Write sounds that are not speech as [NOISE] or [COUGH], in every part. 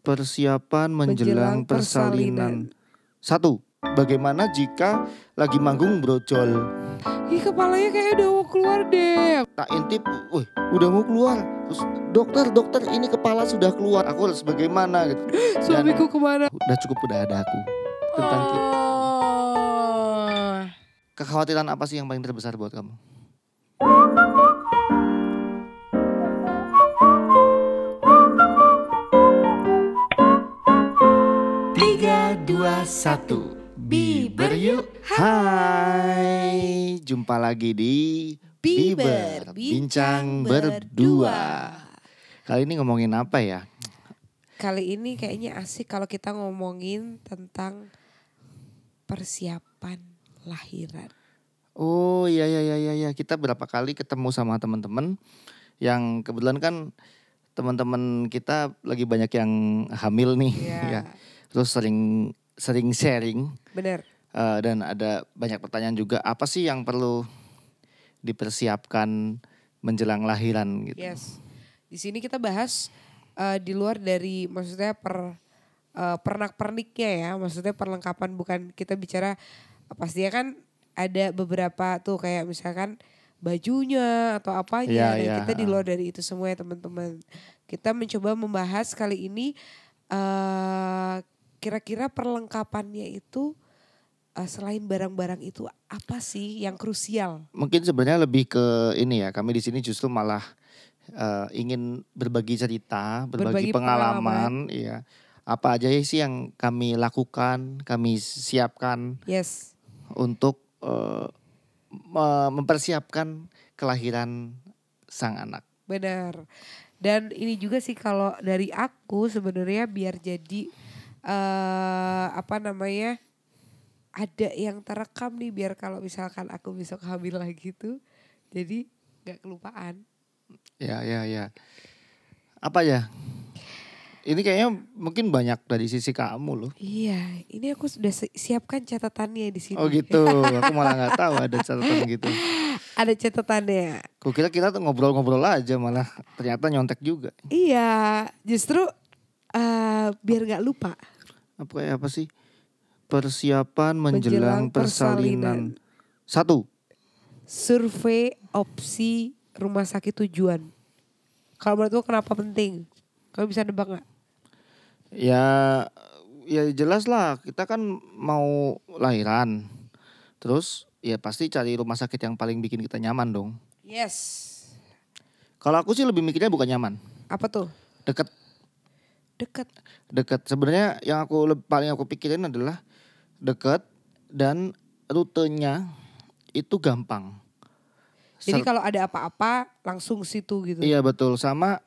Persiapan menjelang, Menjelang persalinan. Satu, bagaimana jika lagi manggung brojol? Ih kepalanya kayak udah mau keluar deh. Tak intip, wih udah mau keluar. Terus dokter, dokter ini kepala sudah keluar. Aku harus bagaimana gitu. [GASPS] Dan Suamiku ke mana? udah cukup udah ada aku. Tentang kita. Oh. Kekhawatiran apa sih yang paling terbesar buat kamu? Tiga, dua, satu. Biber yuk. Hai, jumpa lagi di Biber, Bincang Bincang Berdua. Kali ini ngomongin apa ya? Kali ini kayaknya asik kalau kita ngomongin tentang persiapan lahiran. Oh iya iya iya iya iya. kita berapa kali ketemu sama teman-teman yang kebetulan kan teman-teman kita lagi banyak yang hamil nih Iya. [LAUGHS] ya. Terus sering sering sharing Bener. eh, dan ada banyak pertanyaan juga apa sih yang perlu dipersiapkan menjelang lahiran gitu. Yes. Di sini kita bahas eh, di luar dari maksudnya per eh, pernak-perniknya ya, maksudnya perlengkapan bukan kita bicara pastinya kan ada beberapa tuh kayak misalkan bajunya atau apanya Iya, dan iya, kita di luar dari itu semua ya teman-teman. Kita mencoba membahas kali ini eh kira-kira perlengkapannya itu eh, selain barang-barang itu apa sih yang krusial? Mungkin sebenarnya lebih ke ini ya. Kami di sini justru malah eh, ingin berbagi cerita, berbagi, Berbagi pengalaman, iya. Apa aja sih yang kami lakukan, kami siapkan Yes. untuk me- mempersiapkan kelahiran sang anak. Benar. Dan ini juga sih kalau dari aku sebenarnya biar jadi eh apa namanya? ada yang terekam nih biar kalau misalkan aku besok hamil lagi tuh jadi nggak kelupaan. Ya ya ya. Apa ya? Ini kayaknya mungkin banyak dari sisi kamu loh. Iya, ini aku sudah si- siapkan catatannya di sini. Oh gitu. Aku malah nggak tahu ada catatan gitu. [LAUGHS] Ada catatannya. Kukira kita tuh ngobrol-ngobrol aja malah ternyata nyontek juga. Iya, justru eh biar nggak lupa. Apa apa sih? Persiapan menjelang, Menjelang persalinan. persalinan. Satu. Survei opsi rumah sakit tujuan. Kalau menurutku kenapa penting? Kamu bisa nebak nggak? Ya ya jelas lah kita kan mau lahiran. Terus ya pasti cari rumah sakit yang paling bikin kita nyaman dong. Yes. Kalau aku sih lebih mikirnya bukan nyaman, Apa tuh? deket Dekat. deket. Sebenarnya yang aku paling aku pikirin adalah deket dan rutenya itu gampang. Jadi Ser- kalau ada apa-apa langsung situ gitu. Iya betul sama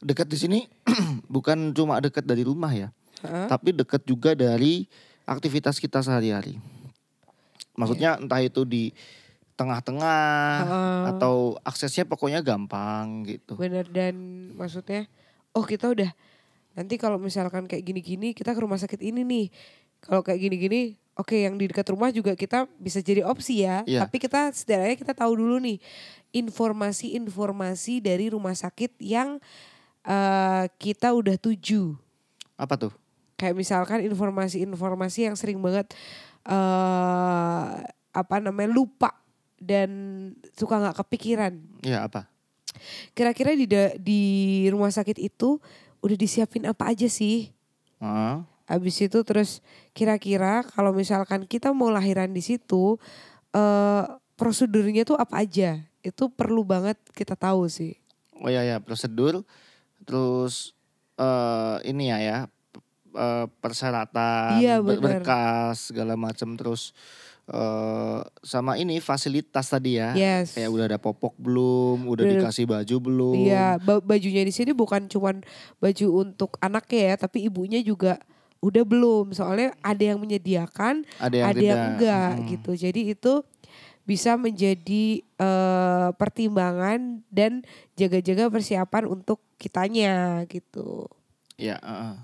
dekat di sini [CLEARS THROAT] bukan cuma dekat dari rumah ya, Heeh. tapi dekat juga dari aktivitas kita sehari-hari. Maksudnya entah itu di tengah-tengah Heeh. atau aksesnya pokoknya gampang gitu. Bener dan maksudnya oh kita udah nanti kalau misalkan kayak gini-gini kita ke rumah sakit ini nih. Kalau kayak gini-gini oke yang di dekat rumah juga kita bisa jadi opsi ya. Iya. Tapi kita setidaknya kita tahu dulu nih informasi-informasi dari rumah sakit yang eh, kita udah tuju. Apa tuh? Kayak misalkan informasi-informasi yang sering banget eh apa namanya lupa dan suka nggak kepikiran. Ya apa? Kira-kira di di rumah sakit itu udah disiapin apa aja sih? Heeh. Habis itu terus kira-kira kalau misalkan kita mau lahiran di situ eh prosedurnya tuh apa aja? Itu perlu banget kita tahu sih. Oh ya ya prosedur terus eh ini ya ya eh, persyaratan Iya, ber- bener. berkas segala macam terus eh sama ini fasilitas tadi ya Yes. kayak udah ada popok belum udah Udah- dikasih baju belum Iya, ba- bajunya di sini bukan cuman baju untuk anaknya ya, tapi ibunya juga udah belum. Soalnya ada yang menyediakan, ada yang ada tidak yang enggak Mm. gitu. Jadi itu bisa menjadi eh, pertimbangan dan jaga-jaga persiapan untuk kitanya gitu. ya heeh.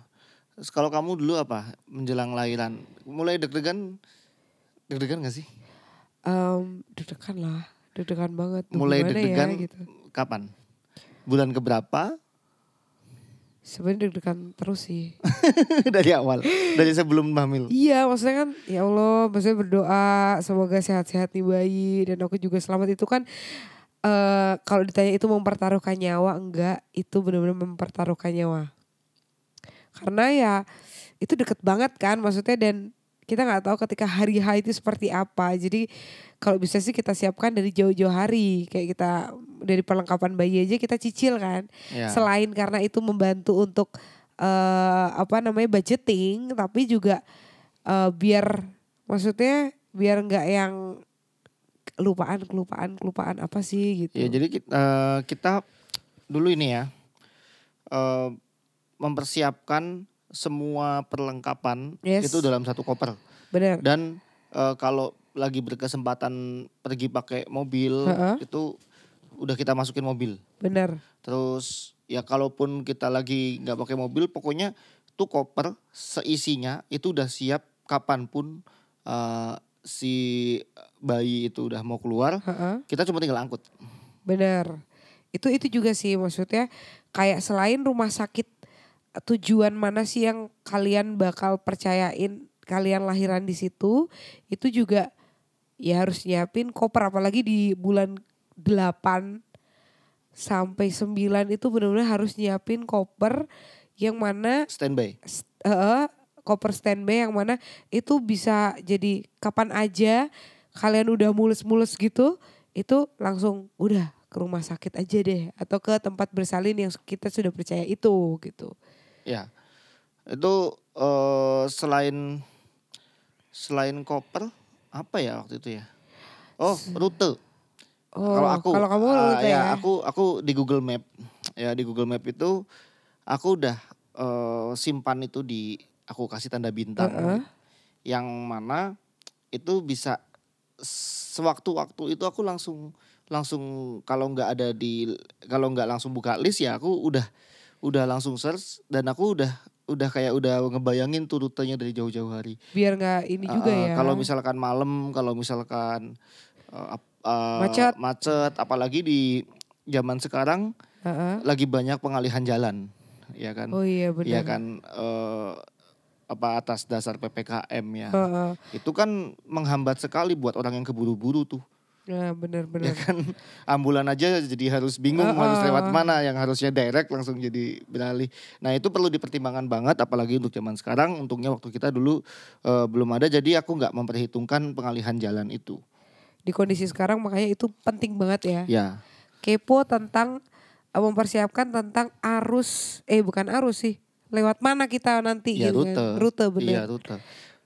Terus kalau kamu dulu apa menjelang lahiran mulai deg-degan deg-degan gak sih Em, deg-degan lah, deg-degan banget. Tuh mulai gimana deg-degan ya, gitu. kapan bulan keberapa Sebenarnya deg-degan terus sih. [LAUGHS] dari awal, dari sebelum hamil. Iya maksudnya kan ya Allah maksudnya berdoa semoga sehat-sehat nih bayi dan aku juga selamat itu kan eh kalau ditanya itu mempertaruhkan nyawa enggak itu benar-benar mempertaruhkan nyawa karena ya itu deket banget kan maksudnya dan kita nggak tahu ketika hari H itu seperti apa. Jadi kalau bisa sih kita siapkan dari jauh-jauh hari. Kayak kita dari perlengkapan bayi aja kita cicil kan. Ya. selain karena itu membantu untuk eh apa namanya budgeting tapi juga eh, biar maksudnya biar nggak yang kelupaan kelupaan kelupaan apa sih gitu. Ya jadi kita, eh, kita dulu ini ya eh, mempersiapkan semua perlengkapan Yes. itu dalam satu koper benar dan eh, kalau lagi berkesempatan pergi pakai mobil Heeh. itu udah kita masukin mobil. benar Terus ya kalaupun kita lagi nggak pakai mobil, pokoknya tuh koper seisinya itu udah siap kapan pun eh, si bayi itu udah mau keluar, Heeh. kita cuma tinggal angkut. Benar. Itu itu juga sih maksudnya kayak selain rumah sakit tujuan mana sih yang kalian bakal percayain kalian lahiran di situ itu juga ya harus nyiapin koper apalagi di bulan 8 sampai 9 itu benar-benar harus nyiapin koper yang mana Standby. st- eh, koper standby yang mana itu bisa jadi kapan aja kalian udah mulus-mulus gitu itu langsung udah ke rumah sakit aja deh atau ke tempat bersalin yang kita sudah percaya itu gitu. Ya. Itu eh, selain selain koper apa ya waktu itu ya? Oh, rute. Oh, kalau aku kalau kamu ah, rute ya, ya. aku aku di Google Map. Ya di Google Map itu aku udah eh, simpan itu di aku kasih tanda bintang. Heeh. Yang mana itu bisa sewaktu-waktu itu aku langsung langsung kalau nggak ada di kalau nggak langsung buka list ya aku udah udah langsung search dan aku udah udah kayak udah ngebayangin tuh rutenya dari jauh-jauh hari. Biar nggak ini juga Uh, ya. Kalau misalkan malam, kalau misalkan uh, uh, Macet. macet, apalagi di zaman sekarang Heeh. lagi banyak pengalihan jalan, ya kan? Oh iya benar. Iya kan uh, apa atas dasar ppkm ya. Heeh. Itu kan menghambat sekali buat orang yang keburu-buru tuh. Ya benar-benar. kan ambulan aja jadi harus bingung Uh-uh. harus lewat mana yang harusnya direct langsung jadi beralih. Nah itu perlu dipertimbangkan banget apalagi untuk zaman sekarang. Untungnya waktu kita dulu eh, belum ada jadi aku nggak memperhitungkan pengalihan jalan itu. Di kondisi sekarang makanya itu penting banget ya. Ya Kepo tentang eh, mempersiapkan tentang arus eh bukan arus sih. Lewat mana kita nanti ya gitu rute. kan. Rute benar. Iya rute.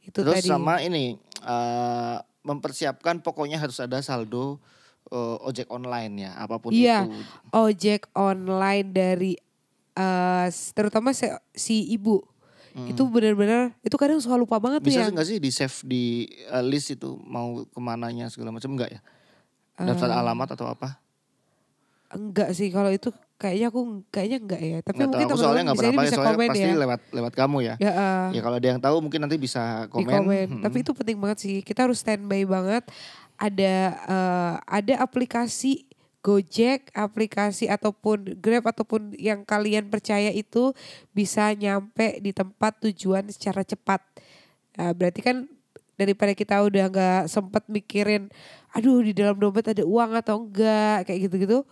Itu Terus tadi. sama ini eh, mempersiapkan pokoknya harus ada saldo eh, ojek online ya apa pun Iya. itu. ojek online dari eh terutama si, si ibu itu benar-benar itu kadang suka lupa banget tuh Bisa ya nggak sih di save di eh, list itu mau ke mananya segala macam enggak ya? Daftar Eh. alamat atau apa? enggak sih kalau itu kayaknya aku kayaknya enggak ya tapi Nggak mungkin tahu, soalnya nggak bisa pernah bisa soalnya komen pasti ya lewat lewat kamu ya. ya eh, Ya kalau ada yang tahu mungkin nanti bisa di komen. komen Hmm. tapi itu penting banget sih kita harus standby banget ada eh, ada aplikasi Gojek, aplikasi ataupun Grab ataupun yang kalian percaya itu bisa nyampe di tempat tujuan secara cepat. Nah, berarti kan daripada kita udah nggak sempet mikirin, aduh di dalam dompet ada uang atau enggak kayak gitu-gitu,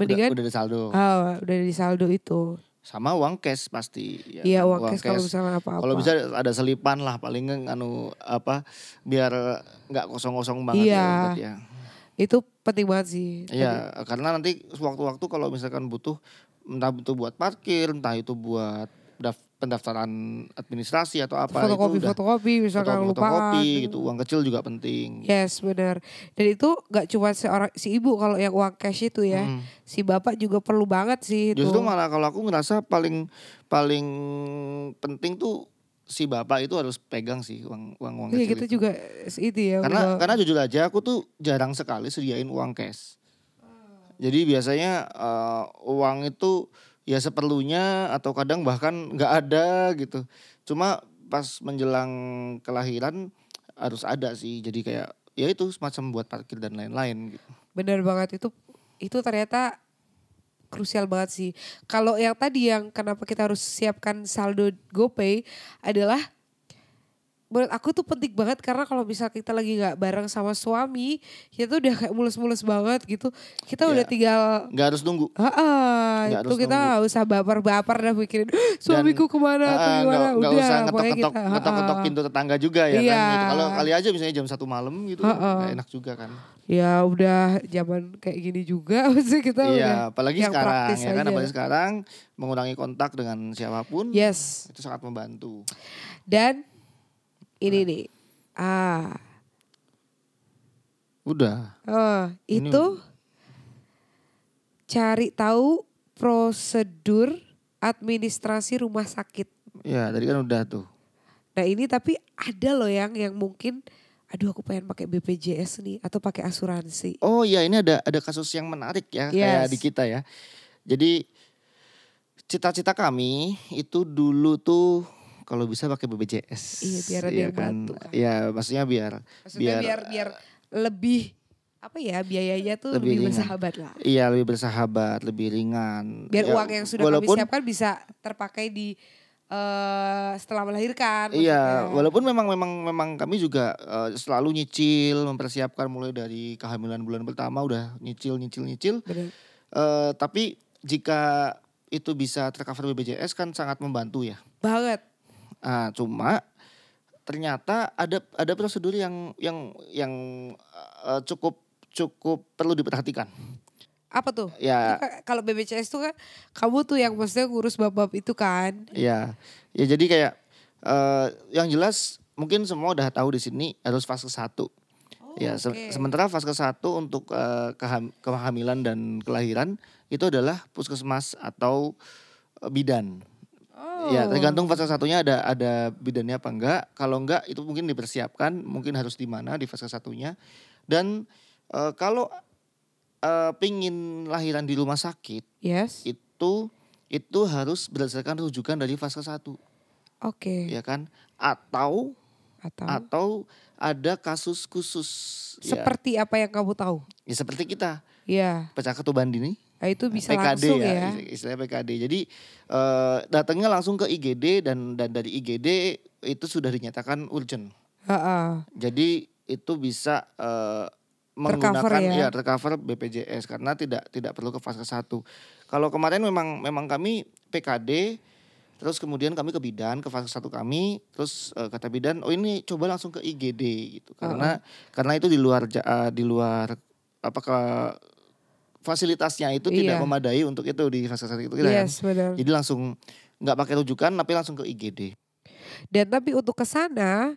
mendingan udah ada saldo. ah, udah di saldo itu. Sama uang cash pasti. ya Iya kan? uang cash kalau misalnya apa-apa. Kalau bisa ada selipan lah paling anu apa biar nggak kosong-kosong banget Iya. ya, dompet ya. Itu penting banget sih. Iya, karena nanti sewaktu-waktu kalau misalkan butuh entah itu buat parkir, entah itu buat pendaftaran administrasi atau apa fotokopi itu udah fotokopi misalkan fotokopi, kelupaan. fotokopi gitu. Uang kecil juga penting. Yes benar. Dan itu gak cuma seorang si ibu kalau yang uang cash itu ya, Hmm. si bapak juga perlu banget sih itu. Justru malah kalau aku ngerasa paling paling penting tuh si bapak itu harus pegang sih uang uang uang Iya kecil kita itu. juga itu ya. Karena udah- karena jujur aja aku tuh jarang sekali sediain uang cash. Jadi biasanya eh, uang itu ya seperlunya atau kadang bahkan nggak ada gitu. Cuma pas menjelang kelahiran harus ada sih. Jadi kayak ya itu semacam buat parkir dan lain-lain gitu. benar banget itu itu ternyata krusial banget sih. Kalau yang tadi yang kenapa kita harus siapkan saldo GoPay adalah menurut aku tuh penting banget karena kalau misal kita lagi nggak bareng sama suami, kita tuh udah kayak mulus-mulus banget gitu. Kita Ya. udah tinggal nggak harus nunggu. Heeh, Nggak itu harus kita nggak usah baper-baper dah mikirin suamiku ke mana atau Ah, gimana nggak udah usah pokoknya ngetok-ngetok kita, ngetok-ngetok heeh. pintu tetangga juga ya Iya. kan gitu. Kalau kali aja misalnya jam satu malam gitu Heeh. nggak enak juga kan. Ya udah zaman kayak gini juga [LAUGHS] maksudnya kita udah Iya, apalagi yang sekarang ya kan aja. apalagi sekarang mengurangi kontak dengan siapa pun Yes. itu sangat membantu. Dan ini nih. Ah, Udah. oh, Ini itu cari tahu prosedur administrasi rumah sakit. Ya, tadi kan udah tuh. Nah, ini tapi ada loh yang yang mungkin aduh aku pengen pakai BPJS nih atau pakai asuransi. Oh iya, ini ada ada kasus yang menarik ya kayak Yes. di kita ya. Jadi cita-cita kami itu dulu tuh kalau bisa pakai BPJS. Iya, biar ada yang bantu kan. Iya, maksudnya biar Maksudnya biar biar, lebih apa ya biayanya tuh Lebih lebih, ringan. bersahabat lah. iya lebih bersahabat, lebih ringan. Biar Ya, uang yang sudah walaupun, kami siapkan bisa terpakai di eh setelah melahirkan. Iya, maksudnya. walaupun memang memang memang kami juga eh, selalu nyicil, mempersiapkan mulai dari kehamilan bulan pertama udah nyicil nyicil nyicil. Eh, tapi jika itu bisa tercover BPJS kan sangat membantu ya. Banget. Ah, cuma ternyata ada ada prosedur yang yang yang eh, cukup cukup perlu diperhatikan. Apa tuh? Ya, Kalau BPJS tuh kan kamu tuh yang maksudnya ngurus bab-bab itu kan. ya, ya jadi kayak eh, yang jelas mungkin semua udah tahu di sini harus fase satu. ya, se- Oh, oke. sementara fase satu untuk keham- kehamilan dan kelahiran itu adalah puskesmas atau bidan. Oh. Ya, tergantung fase satunya ada ada bidannya apa enggak. Kalau enggak itu mungkin dipersiapkan, mungkin harus di mana di fase satunya. Dan eh, kalau eh, pingin lahiran di rumah sakit Yes. itu itu harus berdasarkan rujukan dari fase satu, Oke. ya kan? Atau Atau atau ada kasus khusus ya, seperti apa yang kamu tahu? ya seperti kita Iya. pecah ketuban dini Nah, itu bisa PKD langsung ya, ya. is- istilahnya PKD. Jadi eh, datangnya langsung ke IGD dan dan dari IGD itu sudah dinyatakan urgent. Heeh. Jadi itu bisa eh, Tercover menggunakan ya. ya tercover BPJS karena tidak tidak perlu ke fase 1. Kalau kemarin memang memang kami PKD terus kemudian kami ke bidan ke fase 1 kami terus eh, kata bidan oh ini coba langsung ke IGD gitu karena karena itu di luar eh, di luar apa ke fasilitasnya itu tidak Iya. memadai untuk itu di 1 itu kita kan. Yes, benar. Jadi langsung nggak pakai rujukan tapi langsung ke IGD. Dan tapi untuk ke sana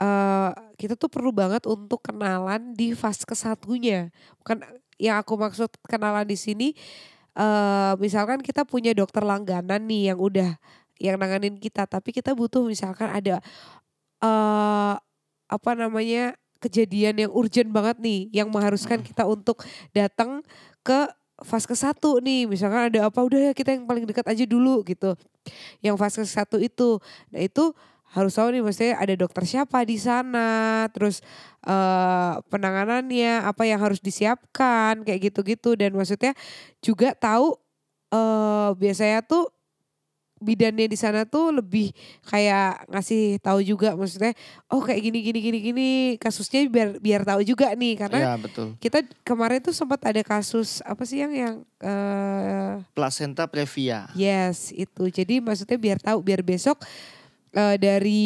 eh, kita tuh perlu banget untuk kenalan di fase kesatunya. Bukan yang aku maksud kenalan di sini eh misalkan kita punya dokter langganan nih yang udah yang nanganin kita, tapi kita butuh misalkan ada eh apa namanya kejadian yang urgent banget nih yang mengharuskan kita untuk datang ke fase ke satu nih. Misalkan ada apa udah ya kita yang paling dekat aja dulu gitu. Yang fase satu itu. Nah itu harus tahu nih maksudnya ada dokter siapa di sana terus eh penanganannya apa yang harus disiapkan kayak gitu-gitu. Dan maksudnya juga tahu eh biasanya tuh bidannya di sana tuh lebih kayak ngasih tahu juga maksudnya oh kayak gini gini gini gini kasusnya biar biar tahu juga nih karena Ya betul. kita kemarin tuh sempat ada kasus apa sih yang yang eh Placenta previa. yes itu jadi maksudnya biar tahu biar besok eh, dari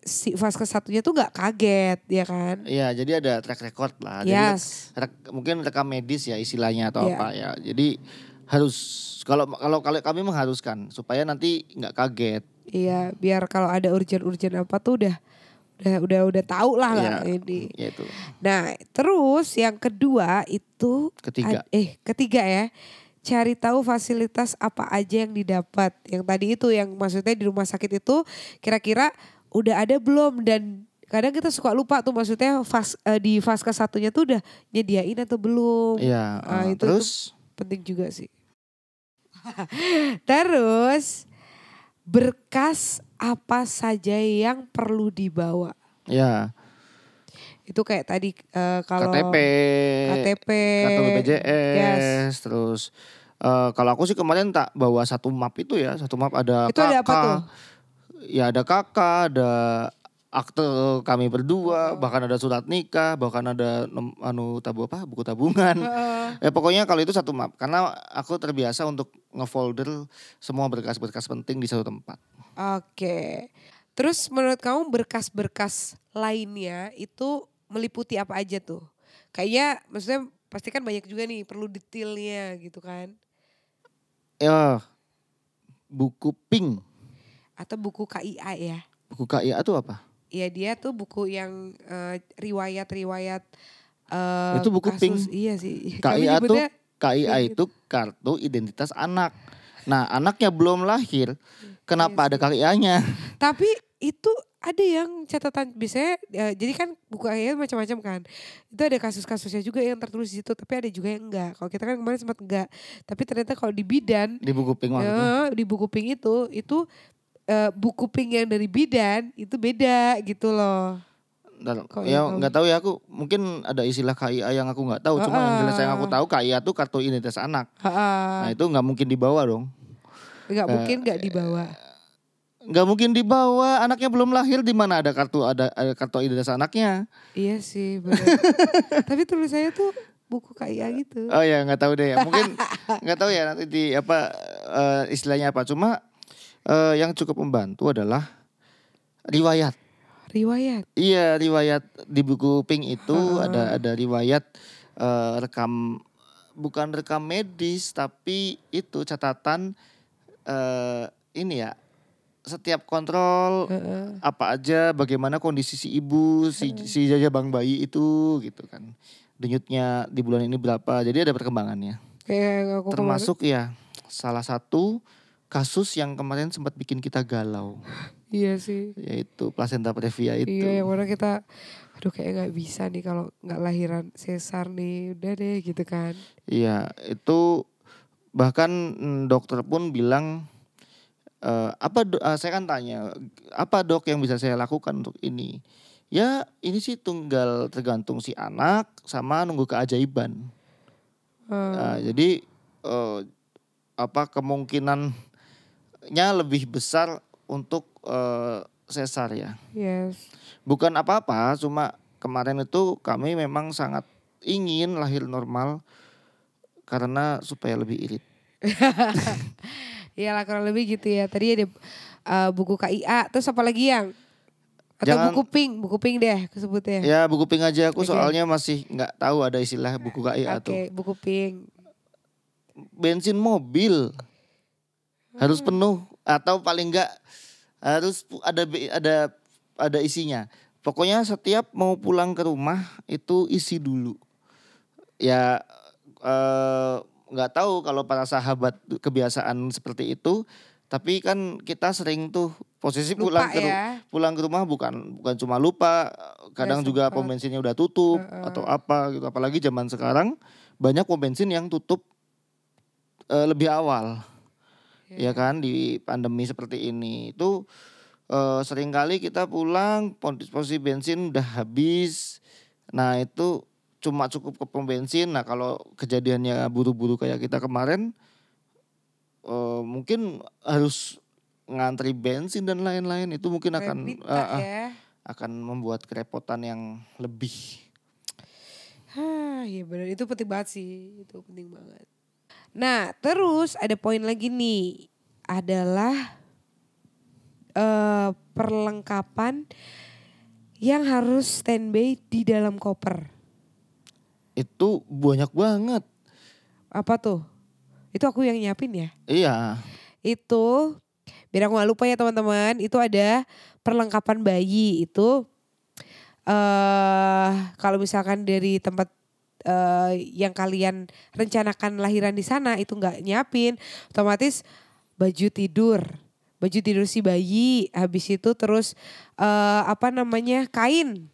si fase satunya tuh nggak kaget ya kan Iya, jadi ada track record lah. Jadi rek- yes mungkin rekam medis ya istilahnya atau Iya. apa ya. Jadi harus kalau kalau kalau kami mengharuskan supaya nanti nggak kaget. iya biar kalau ada urgent apa tuh udah udah udah udah tahu lah lah Iya. ini Ya itu. nah terus yang kedua itu Ketiga. ad- eh ketiga ya cari tahu fasilitas apa aja yang didapat yang tadi itu yang maksudnya di rumah sakit itu kira-kira udah ada belum dan kadang kita suka lupa tuh maksudnya fas, eh, di fase satunya tuh udah nyediain atau belum Iya. Eh, itu- terus penting juga sih. [LAUGHS] Terus berkas apa saja yang perlu dibawa? ya Itu kayak tadi eh, kalau KTP, KTP, kartu BPJS, yes. terus Eh, kalau aku sih kemarin tak bawa satu map itu ya, satu map ada Itu ada apa tuh? ya ada kakak, ada akte kami berdua, Oh. bahkan ada surat nikah, bahkan ada anu tabu apa buku tabungan. [LAUGHS] Ya pokoknya kalau itu satu map, karena aku terbiasa untuk ngefolder semua berkas-berkas penting di satu tempat. Oke. Terus menurut kamu berkas-berkas lainnya itu meliputi apa aja tuh? Kayaknya maksudnya pasti kan banyak juga nih perlu detailnya gitu kan. Ya buku pink, Atau buku KIA ya. buku KIA itu apa? Iya dia tuh buku yang eh, riwayat-riwayat eh, Itu buku kasus. pink. Iya sih. KIA tuh KIA kayak itu kartu identitas anak. Nah, anaknya belum lahir, kenapa Iya ada KIA-nya? [LAUGHS] Tapi itu ada yang catatan biasanya ya, jadi kan buku ayat macam-macam kan. Itu ada kasus-kasusnya juga yang tertulis di situ, tapi ada juga yang enggak. Kalau kita kan kemarin sempat enggak. Tapi ternyata kalau di bidan Di buku pink ya, di buku pink itu itu eh, buku pink yang dari bidan itu beda gitu loh. Kok ya nggak tahu ya aku mungkin ada istilah KIA yang aku nggak tahu. Cuma yang jelas yang aku tahu KIA tuh kartu identitas anak. Nah Heeh. itu nggak mungkin dibawa dong. Enggak Eh, mungkin enggak dibawa. Nggak mungkin dibawa. Anaknya belum lahir di mana ada kartu ada, ada kartu identitas anaknya. Iya sih [LAUGHS] tapi tulis saya tuh buku KIA gitu. Oh ya nggak tahu deh ya. Mungkin nggak tahu ya nanti di apa eh, istilahnya apa. Cuma eh, yang cukup membantu adalah riwayat. Riwayat. Iya riwayat di buku Pink itu Heeh. ada ada riwayat eh, rekam bukan rekam medis tapi itu catatan eh, ini ya setiap kontrol Heeh. apa aja bagaimana kondisi si ibu si si jajabang bayi itu gitu kan denyutnya di bulan ini berapa jadi ada perkembangannya Kayak aku kemarin- termasuk ya salah satu kasus yang kemarin sempat bikin kita galau Iya sih. yaitu placenta previa itu Iya yang mana kita aduh kayak nggak bisa nih kalau nggak lahiran sesar nih udah deh gitu kan. Iya, itu bahkan mm, dokter pun bilang eh, apa do- eh, saya kan tanya apa dok yang bisa saya lakukan untuk ini? Ya ini sih tunggal tergantung si anak sama nunggu keajaiban. Eh, Nah, jadi eh, apa kemungkinannya lebih besar untuk eh, sesar ya. yes. Bukan apa-apa, cuma kemarin itu kami memang sangat ingin lahir normal karena supaya lebih irit. [LAUGHS] Iya lah kurang lebih gitu ya. Tadi ada eh, buku KIA terus apa lagi yang atau Jangan- buku pink, buku pink deh aku sebutnya. Ya buku pink aja aku Oke. soalnya masih nggak tahu ada istilah buku KIA Oke, tuh. buku pink. Bensin mobil harus Hmm. penuh atau paling enggak harus ada ada ada isinya. Pokoknya setiap mau pulang ke rumah itu isi dulu. Ya eh, nggak tahu kalau para sahabat kebiasaan seperti itu, tapi kan kita sering tuh posisi Lupa pulang ke ya. pulang ke rumah bukan bukan cuma lupa, kadang juga sempet. pom bensinnya udah tutup Heeh. atau apa gitu. Apalagi zaman sekarang banyak pom bensin yang tutup eh, lebih awal, Iya. ya kan di pandemi seperti ini itu eh, sering kali kita pulang pos- posisi bensin udah habis. Nah itu cuma cukup ke pom bensin. Nah kalau kejadiannya buru-buru kayak kita kemarin, eh, mungkin harus ngantri bensin dan lain-lain itu mungkin akan ya. akan membuat kerepotan yang lebih. Hah, iya benar itu penting banget sih, itu penting banget. Nah, terus ada poin lagi nih, adalah eh perlengkapan yang harus standby di dalam koper. Itu banyak banget. Apa tuh? Itu aku yang nyiapin ya. Iya. Itu biar aku gak lupa ya teman-teman, itu ada perlengkapan bayi itu eh kalau misalkan dari tempat eh yang kalian rencanakan lahiran di sana itu nggak nyiapin, otomatis baju tidur, baju tidur si bayi, habis itu terus eh apa namanya kain,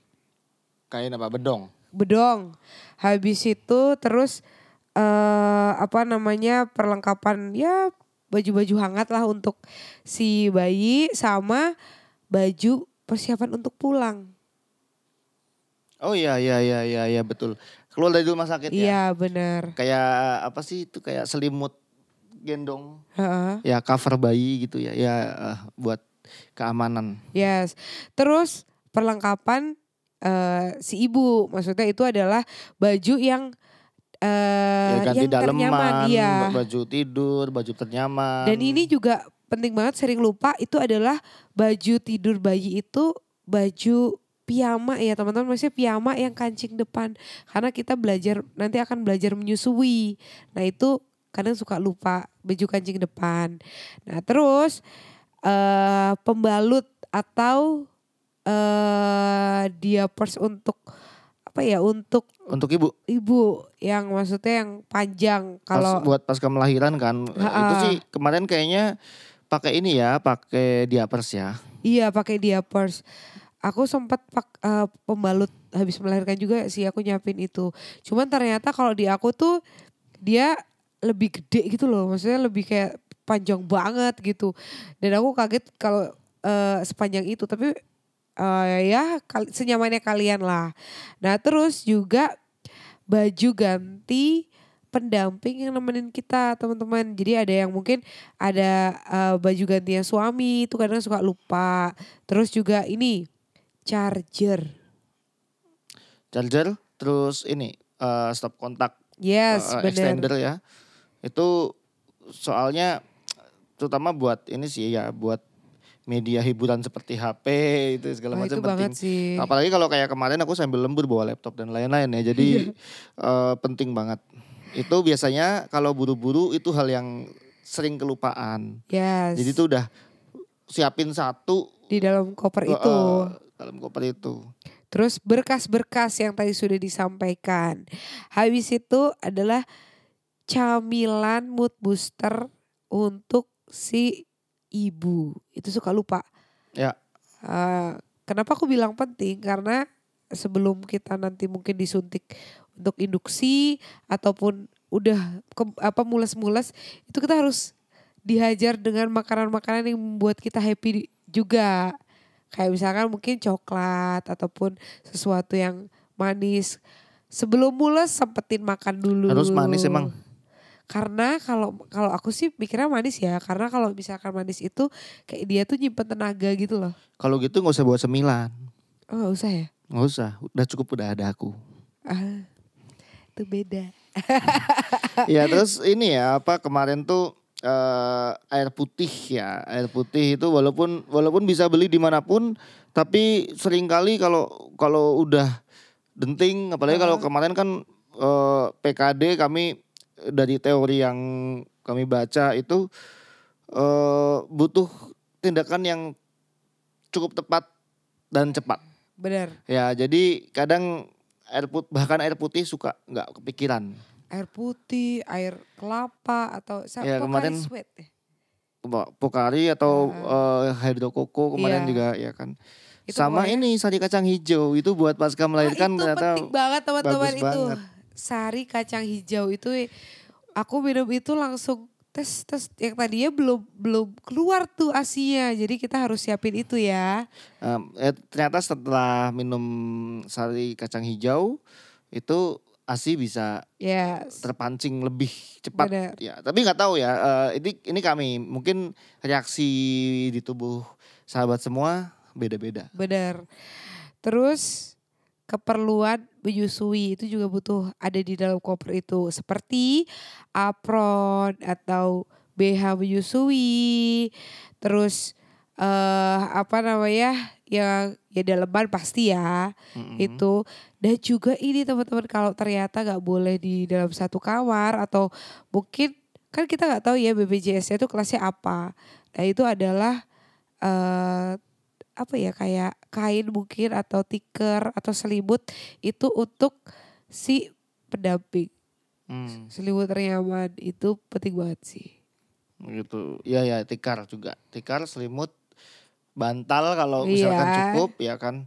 Kain apa bedong? bedong, habis itu terus eh apa namanya perlengkapan ya baju-baju hangat lah untuk si bayi sama baju persiapan untuk pulang. Oh iya iya iya iya iya betul. Keluar dari rumah sakit ya. Iya benar. Kayak apa sih itu kayak selimut gendong Heeh. ya cover bayi gitu ya ya eh, buat keamanan Yes. Terus perlengkapan eh, si ibu, maksudnya itu adalah baju yang eh ya ganti yang ternyaman, iya. baju tidur baju ternyaman Dan ini juga penting banget sering lupa itu adalah baju tidur bayi itu baju piyama ya teman-teman. Maksudnya piyama yang kancing depan. Karena kita belajar nanti akan belajar menyusui. Nah itu kadang suka lupa baju kancing depan. Nah terus eh pembalut atau eh diapers untuk apa ya untuk untuk ibu. ibu. Yang maksudnya yang panjang. Pas, kalau buat pasca melahiran kan. Ha-ha. itu sih kemarin kayaknya pakai ini ya pakai diapers ya. Iya pakai diapers. Aku sempat pak eh, pembalut habis melahirkan juga sih aku nyiapin itu. Cuman ternyata kalau di aku tuh dia lebih gede gitu loh. Maksudnya lebih kayak panjang banget gitu. Dan aku kaget kalau eh, sepanjang itu. Tapi eh, ya kal- senyamannya kalian lah. Nah terus juga baju ganti pendamping yang nemenin kita teman-teman. Jadi ada yang mungkin ada eh, baju gantinya suami itu kadang suka lupa. Terus juga ini charger. charger terus ini eh, stop kontak Yes, benar. extender ya itu soalnya terutama buat ini sih ya buat media hiburan seperti HP itu segala Wah, macam penting sih. apalagi kalau kayak kemarin aku sambil lembur bawa laptop dan lain-lain ya jadi eh, penting banget itu biasanya kalau buru-buru itu hal yang sering kelupaan Yes. jadi itu udah siapin satu di dalam koper itu. Dalam koper itu Terus berkas-berkas yang tadi sudah disampaikan. Habis itu adalah camilan mood booster untuk si ibu. Itu suka lupa. ya Eh, kenapa aku bilang penting? Karena sebelum kita nanti mungkin disuntik untuk induksi ataupun udah ke- apa mules-mules, itu kita harus dihajar dengan makanan-makanan yang membuat kita happy juga. Kayak misalkan mungkin coklat ataupun sesuatu yang manis. Sebelum mules sempetin makan dulu. Harus manis emang? Karena kalau kalau aku sih mikirnya manis ya, karena kalau misalkan manis itu kayak dia tuh nyimpen tenaga gitu loh. kalau gitu nggak usah bawa sembilan Oh gak usah ya? nggak usah udah cukup udah ada aku Ah, itu beda. [LAUGHS] ya terus ini ya apa kemarin tuh eh, air putih ya. Air putih itu walaupun walaupun bisa beli di mana pun tapi sering kali kalau kalau udah denting apalagi kalau kemarin kan eh, PKD kami dari teori yang kami baca itu eh, butuh tindakan yang cukup tepat dan cepat. Bener. ya jadi kadang air put bahkan air putih suka nggak kepikiran Air putih, air kelapa atau Ya, kemarin- sweat ya? Po- Pokari atau eh, hydro koko kemarin Iya. juga ya kan. Itu Sama pokoknya- ini sari kacang hijau itu buat pasca melahirkan itu ternyata penting banget teman-teman itu. banget. Sari kacang hijau itu aku minum itu langsung tes tes yang tadinya belum belum keluar tuh asinya. Jadi kita harus siapin itu ya. em, eh, ternyata setelah minum sari kacang hijau itu asi bisa Yes. terpancing lebih cepat Benar. ya. Tapi nggak tahu ya eh, ini ini kami mungkin reaksi di tubuh sahabat semua beda-beda. Benar. Terus keperluan menyusui itu juga butuh ada di dalam koper itu seperti apron atau BH menyusui. Terus eh apa namanya? yang ya daleman pasti ya Mm-mm. itu dan juga ini teman-teman kalau ternyata nggak boleh di dalam satu kamar atau mungkin kan kita nggak tahu ya BPJS itu kelasnya apa nah itu adalah eh apa ya kayak kain mungkin atau tikar atau selimut itu untuk si pendamping Hmm, selimut ternyaman itu penting banget sih gitu. Ya ya tikar juga. Tikar selimut bantal kalau misalkan Iya. cukup ya kan.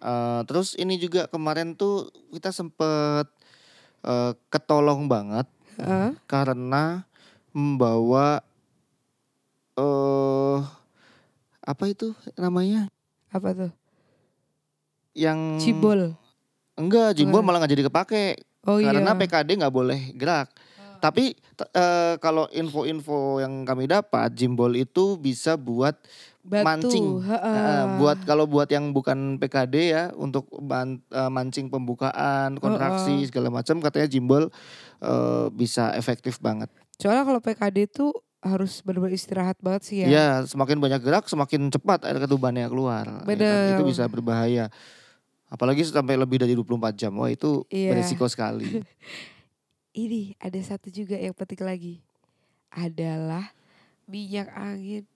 Eh, terus ini juga kemarin tuh kita sempet eh, ketolong banget Heeh. karena membawa eh apa itu namanya? apa tuh Yang cibol enggak jimbol Oh. malah nggak jadi kepake oh karena iya PKD nggak boleh gerak. Tapi t- eh, kalau info-info yang kami dapat, jimbol itu bisa buat Batu, mancing. Eh, buat kalau buat yang bukan PKD ya untuk man- eh, mancing pembukaan, kontraksi segala macam katanya jimbol eh, bisa efektif banget. Soalnya kalau PKD itu harus benar-benar istirahat banget sih ya. Ya, semakin banyak gerak semakin cepat air ketubannya keluar. Ya kan? Itu bisa berbahaya. Apalagi sampai lebih dari 24 jam. Wah, itu Iya. beresiko sekali. [LAUGHS] Ini ada satu juga yang penting lagi. Adalah minyak angin.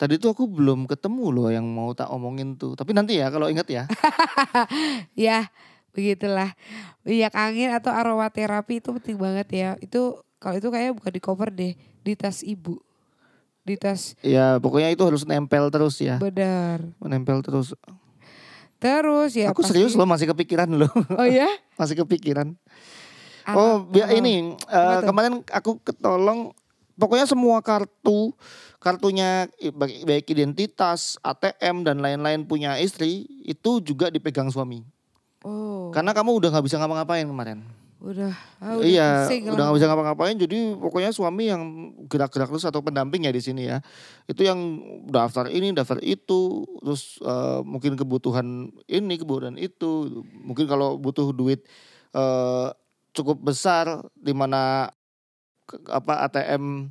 Tadi tuh aku belum ketemu loh yang mau tak omongin tuh. Tapi nanti ya kalau ingat ya. [LAUGHS] Ya, begitulah. Minyak angin atau aromaterapi itu penting banget ya. Itu kalau itu kayaknya bukan di cover deh, di tas ibu. Di tas Ya pokoknya itu harus nempel terus ya. benar. Nempel terus. Terus ya aku pasti- serius loh masih kepikiran loh. Oh ya? [LAUGHS] masih kepikiran. Ah, Oh, biar oh. ini eh, Apa tuh? kemarin aku ketolong pokoknya semua kartu kartunya baik, identitas, ATM dan lain-lain punya istri itu juga dipegang suami. Oh, Karena kamu udah nggak bisa ngapa-ngapain kemarin. udah. ah, udah iya, udah nggak bisa ngapa-ngapain. Jadi pokoknya suami yang gerak-gerak terus atau pendamping ya di sini ya. Itu yang daftar ini, daftar itu, terus eh, mungkin kebutuhan ini, kebutuhan itu. Mungkin kalau butuh duit eh, cukup besar di mana apa ATM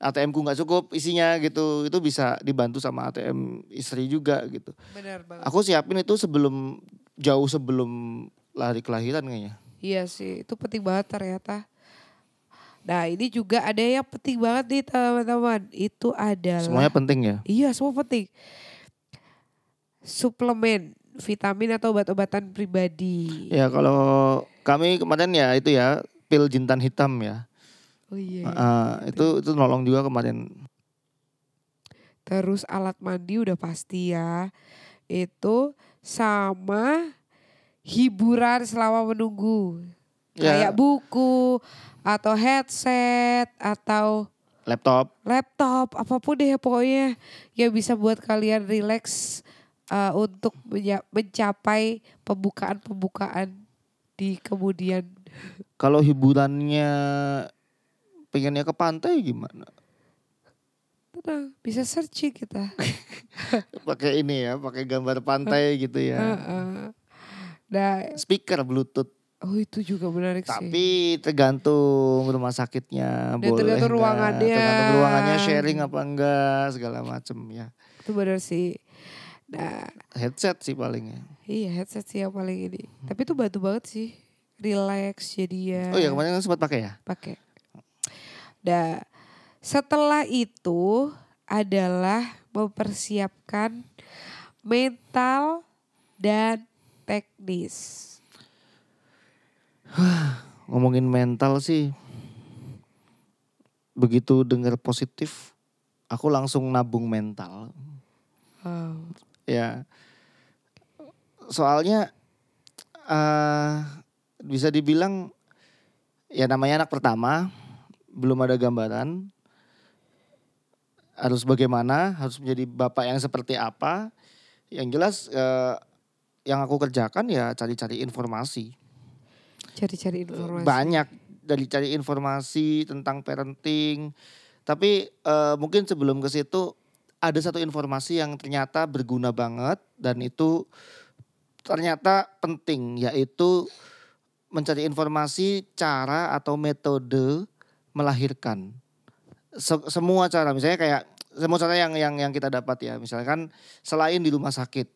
ATM ku nggak cukup isinya gitu itu bisa dibantu sama ATM istri juga gitu Benar banget. aku siapin itu sebelum jauh sebelum lari kelahiran kayaknya Iya sih, itu penting banget ternyata. Nah ini juga ada yang penting banget nih teman-teman. Itu adalah semuanya penting ya Iya semua penting. Suplemen, vitamin atau obat-obatan pribadi. ya kalau kami kemarin ya itu ya pil jintan hitam ya Oh iya. Ah, itu itu nolong juga kemarin Terus alat mandi udah pasti ya. Itu sama hiburan selama menunggu. Ya. Kayak buku atau headset atau laptop laptop apa pun deh pokoknya yang bisa buat kalian relax uh, untuk mencapai pembukaan-pembukaan di kemudian kalau hiburannya pengennya ke pantai gimana tenang bisa searching kita [LAUGHS] pakai ini ya pakai gambar pantai gitu ya Heeh. nah speaker bluetooth oh itu juga menarik sih Tapi tergantung rumah sakitnya Dan boleh tergantung nggak, ruangannya. tergantung ruangannya sharing apa enggak segala macem ya. itu benar sih nah Headset sih paling ya. iya headset sih yang paling ini tapi itu bantu banget sih relax jadi ya Oh ya kemarin kan sempat pakai ya. pakai. Nah, setelah itu adalah mempersiapkan mental dan teknis. [SIGHS] Ngomongin mental sih. Begitu dengar positif, aku langsung nabung mental. Wow. Ya. Soalnya eh bisa dibilang ya namanya anak pertama, belum ada gambaran. Harus bagaimana, harus menjadi bapak yang seperti apa. Yang jelas eh, yang aku kerjakan ya cari-cari informasi. Cari-cari informasi. Banyak dari cari informasi tentang parenting. Tapi eh, mungkin sebelum ke situ ada satu informasi yang ternyata berguna banget dan itu ternyata penting yaitu mencari informasi cara atau metode melahirkan. Se- semua cara misalnya kayak semua cara yang yang yang kita dapat ya misalkan selain di rumah sakit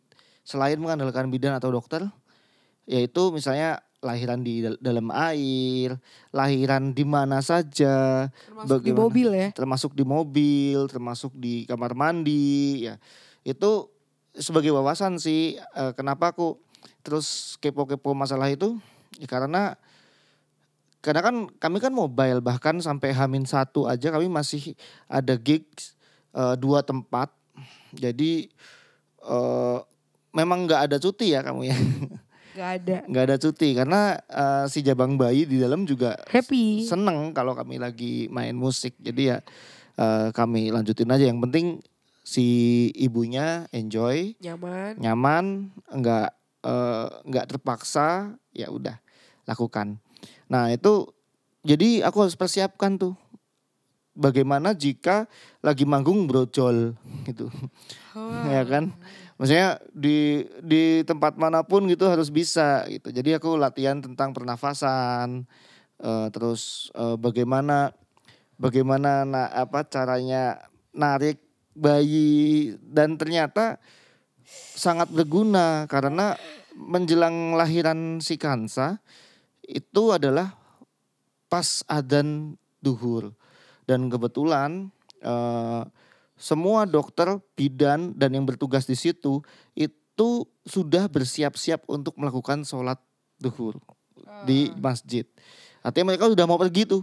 selain mengandalkan bidan atau dokter yaitu misalnya lahiran di dal- dalam air lahiran di mana saja Termasuk di mobil ya. termasuk di mobil termasuk di kamar mandi ya itu sebagai wawasan sih eh, kenapa aku terus kepo-kepo masalah itu ya karena karena kan kami kan mobile bahkan sampai Hamin satu aja kami masih ada gigs eh, dua tempat jadi eh, memang nggak ada cuti ya kamu ya Gak ada. nggak ada cuti karena eh, si jabang bayi di dalam juga Happy. seneng kalau kami lagi main musik jadi ya eh, kami lanjutin aja yang penting si ibunya enjoy Nyaman. nyaman nggak nggak terpaksa ya udah lakukan nah itu jadi aku harus persiapkan tuh. Bagaimana jika lagi manggung brojol gitu. Ya kan? Maksudnya di di tempat mana pun gitu harus bisa gitu. Jadi aku latihan tentang pernafasan eh, terus eh, bagaimana bagaimana na, apa caranya narik bayi. Dan ternyata sangat berguna karena menjelang lahiran si Kansa itu adalah pas adzan duhur dan kebetulan eh, semua dokter bidan dan yang bertugas di situ itu sudah bersiap-siap untuk melakukan sholat duhur di masjid. Artinya mereka sudah mau pergi tuh.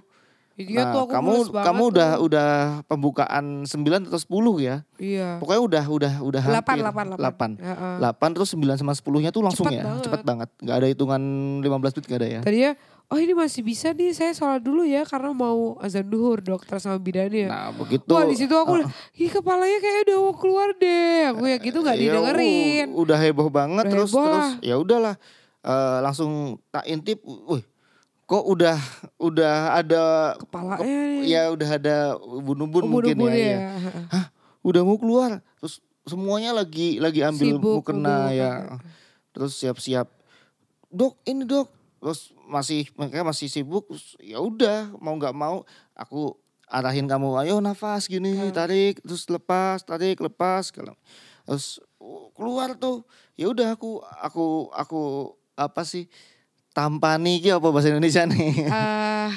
Iya nah, tuh aku kamu kamu tuh. udah udah pembukaan 9 atau 10 ya. Iya. Pokoknya udah udah udah Delapan, hampir delapan, delapan. 8. Heeh. 8 terus 9 sama 10-nya tuh langsung Cepet ya. banget. Cepet banget. Gak ada hitungan 15 menit gak ada ya. Tadinya oh ini masih bisa nih saya sholat dulu ya karena mau azan duhur dokter sama bidannya. Nah, begitu. Wah di situ aku, ih kepalanya kayak udah mau keluar deh. Aku ya gitu nggak Ya, didengerin. u- udah heboh banget Udah terus heboh terus ya udahlah Eh, langsung tak intip, wih kok udah udah ada Kepalanya nih. ya udah ada ubun-ubun mungkin Ubun-ubun ya, ya. ya. Hah, udah mau keluar. Terus semuanya lagi lagi ambil Sibuk, mukena ya. Terus siap-siap. Dok, ini dok. Terus masih mereka masih sibuk. Ya udah, mau nggak mau aku arahin kamu, ayo nafas gini, tarik, terus lepas, tarik, lepas. Kalau terus uh, keluar tuh. Ya udah aku aku aku apa sih? Tampani ki apa bahasa Indonesia nih? Ah,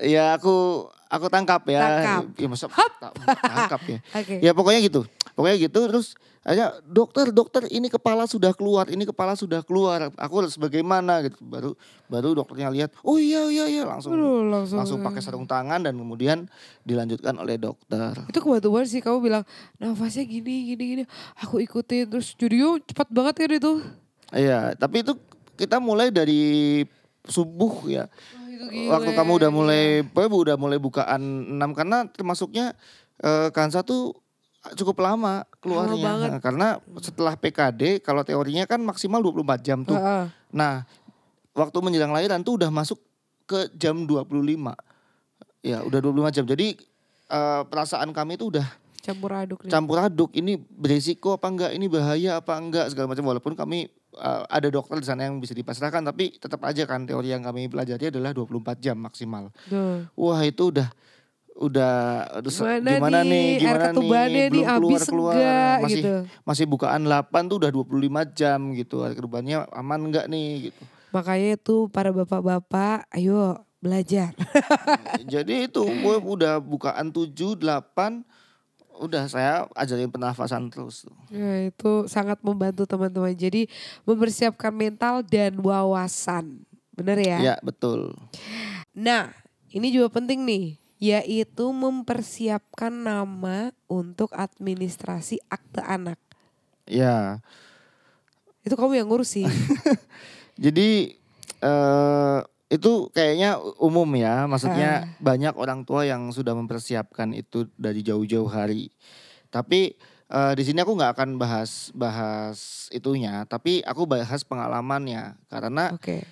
ya aku aku tangkap ya. Tangkap. Ya masa tak- tangkap ya. [LAUGHS] Oke. Ya pokoknya gitu. Pokoknya gitu terus akhirnya dokter dokter ini kepala sudah keluar, ini kepala sudah keluar. Aku harus bagaimana gitu. Baru baru dokternya lihat, "Oh iya iya iya langsung Aduh, langsung. langsung pakai sarung tangan dan kemudian dilanjutkan oleh dokter. Itu kebetulan sih kamu bilang nafasnya gini gini gini. Aku ikutin terus studio cepat banget kan itu. Iya, tapi itu kita mulai dari subuh ya. Itu gila. Waktu kamu udah mulai pokoknya udah mulai bukaan 6 karena termasuknya eh, Kansa tuh cukup lama keluarnya. Nah, karena setelah PKD kalau teorinya kan maksimal 24 jam tuh. Heeh. Nah, waktu menjelang lahiran tuh udah masuk ke jam 25. Ya, udah 25 jam. Jadi eh, perasaan kami tuh udah Campur aduk nih. campur aduk. Ini beresiko apa enggak? Ini bahaya apa enggak? Segala macam walaupun kami eh, ada dokter di sana yang bisa dipasrahkan tapi tetap aja kan teori yang kami pelajari adalah 24 jam maksimal. Tuh. Wah, itu udah udah aduh, se- Gimana gimana nih? nih, Air gimana ketubannya nih, belum habis keluar keluar enggak masih gitu. masih bukaan 8 tuh udah 25 jam gitu air ketubannya aman enggak nih gitu Makanya itu para bapak-bapak, ayo belajar. [LAUGHS] jadi itu gue udah bukaan 7 8 udah saya ajarin pernafasan terus tuh. Ya, itu sangat membantu teman-teman. Jadi mempersiapkan mental dan wawasan. Bener ya? ya betul Nah, ini juga penting nih, yaitu mempersiapkan nama untuk administrasi akte anak. ya Itu kamu yang ngurus sih. [LAUGHS] Jadi eh itu kayaknya umum ya, maksudnya banyak orang tua yang sudah mempersiapkan itu dari jauh-jauh hari. Tapi eh, di sini aku nggak akan bahas bahas itunya, tapi aku bahas pengalamannya karena Oke.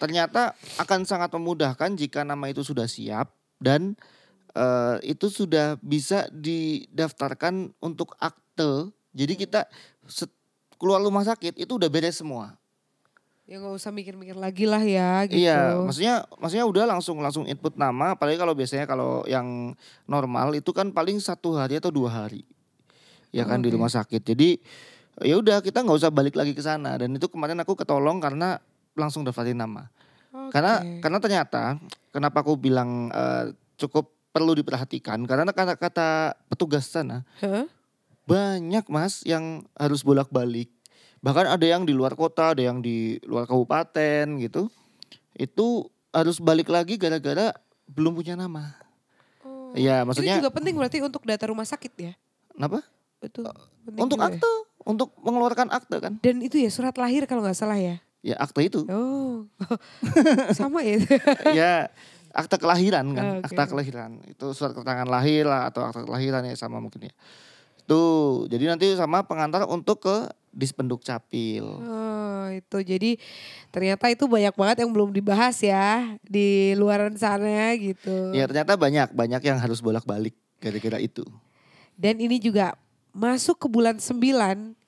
ternyata akan sangat memudahkan jika nama itu sudah siap dan eh, itu sudah bisa didaftarkan untuk akte. Jadi kita keluar rumah sakit itu udah beres semua. Ya nggak usah mikir-mikir lagi lah ya gitu. Iya, maksudnya maksudnya udah langsung langsung input nama, apalagi kalau biasanya kalau yang normal itu kan paling satu hari atau dua hari, ya kan di Oke. rumah sakit. Jadi ya udah kita nggak usah balik lagi ke sana. Dan itu kemarin aku ketolong karena langsung daftarin nama. Oke. Karena karena ternyata kenapa aku bilang eh, cukup perlu diperhatikan karena kata kata petugas sana Hah? banyak mas yang harus bolak-balik. Bahkan ada yang di luar kota, ada yang di luar kabupaten gitu. Itu harus balik lagi gara-gara belum punya nama. Oh. Iya, Ini maksudnya juga penting berarti untuk data rumah sakit ya? kenapa? Itu penting Untuk ya? akte, untuk mengeluarkan akte kan. Dan itu ya surat lahir kalau nggak salah ya? Ya akte itu. Oh, [LAUGHS] sama ya? ya akte kelahiran kan, Oke. akta kelahiran. Itu surat keterangan lahir lah atau akte kelahiran ya sama mungkin ya. Itu. Jadi nanti sama pengantar untuk ke Dispenduk Capil. Oh, itu jadi ternyata itu banyak banget yang belum dibahas ya di luaran sana gitu. Ya ternyata banyak, banyak yang harus bolak-balik gara-gara itu. Dan ini juga masuk ke bulan 9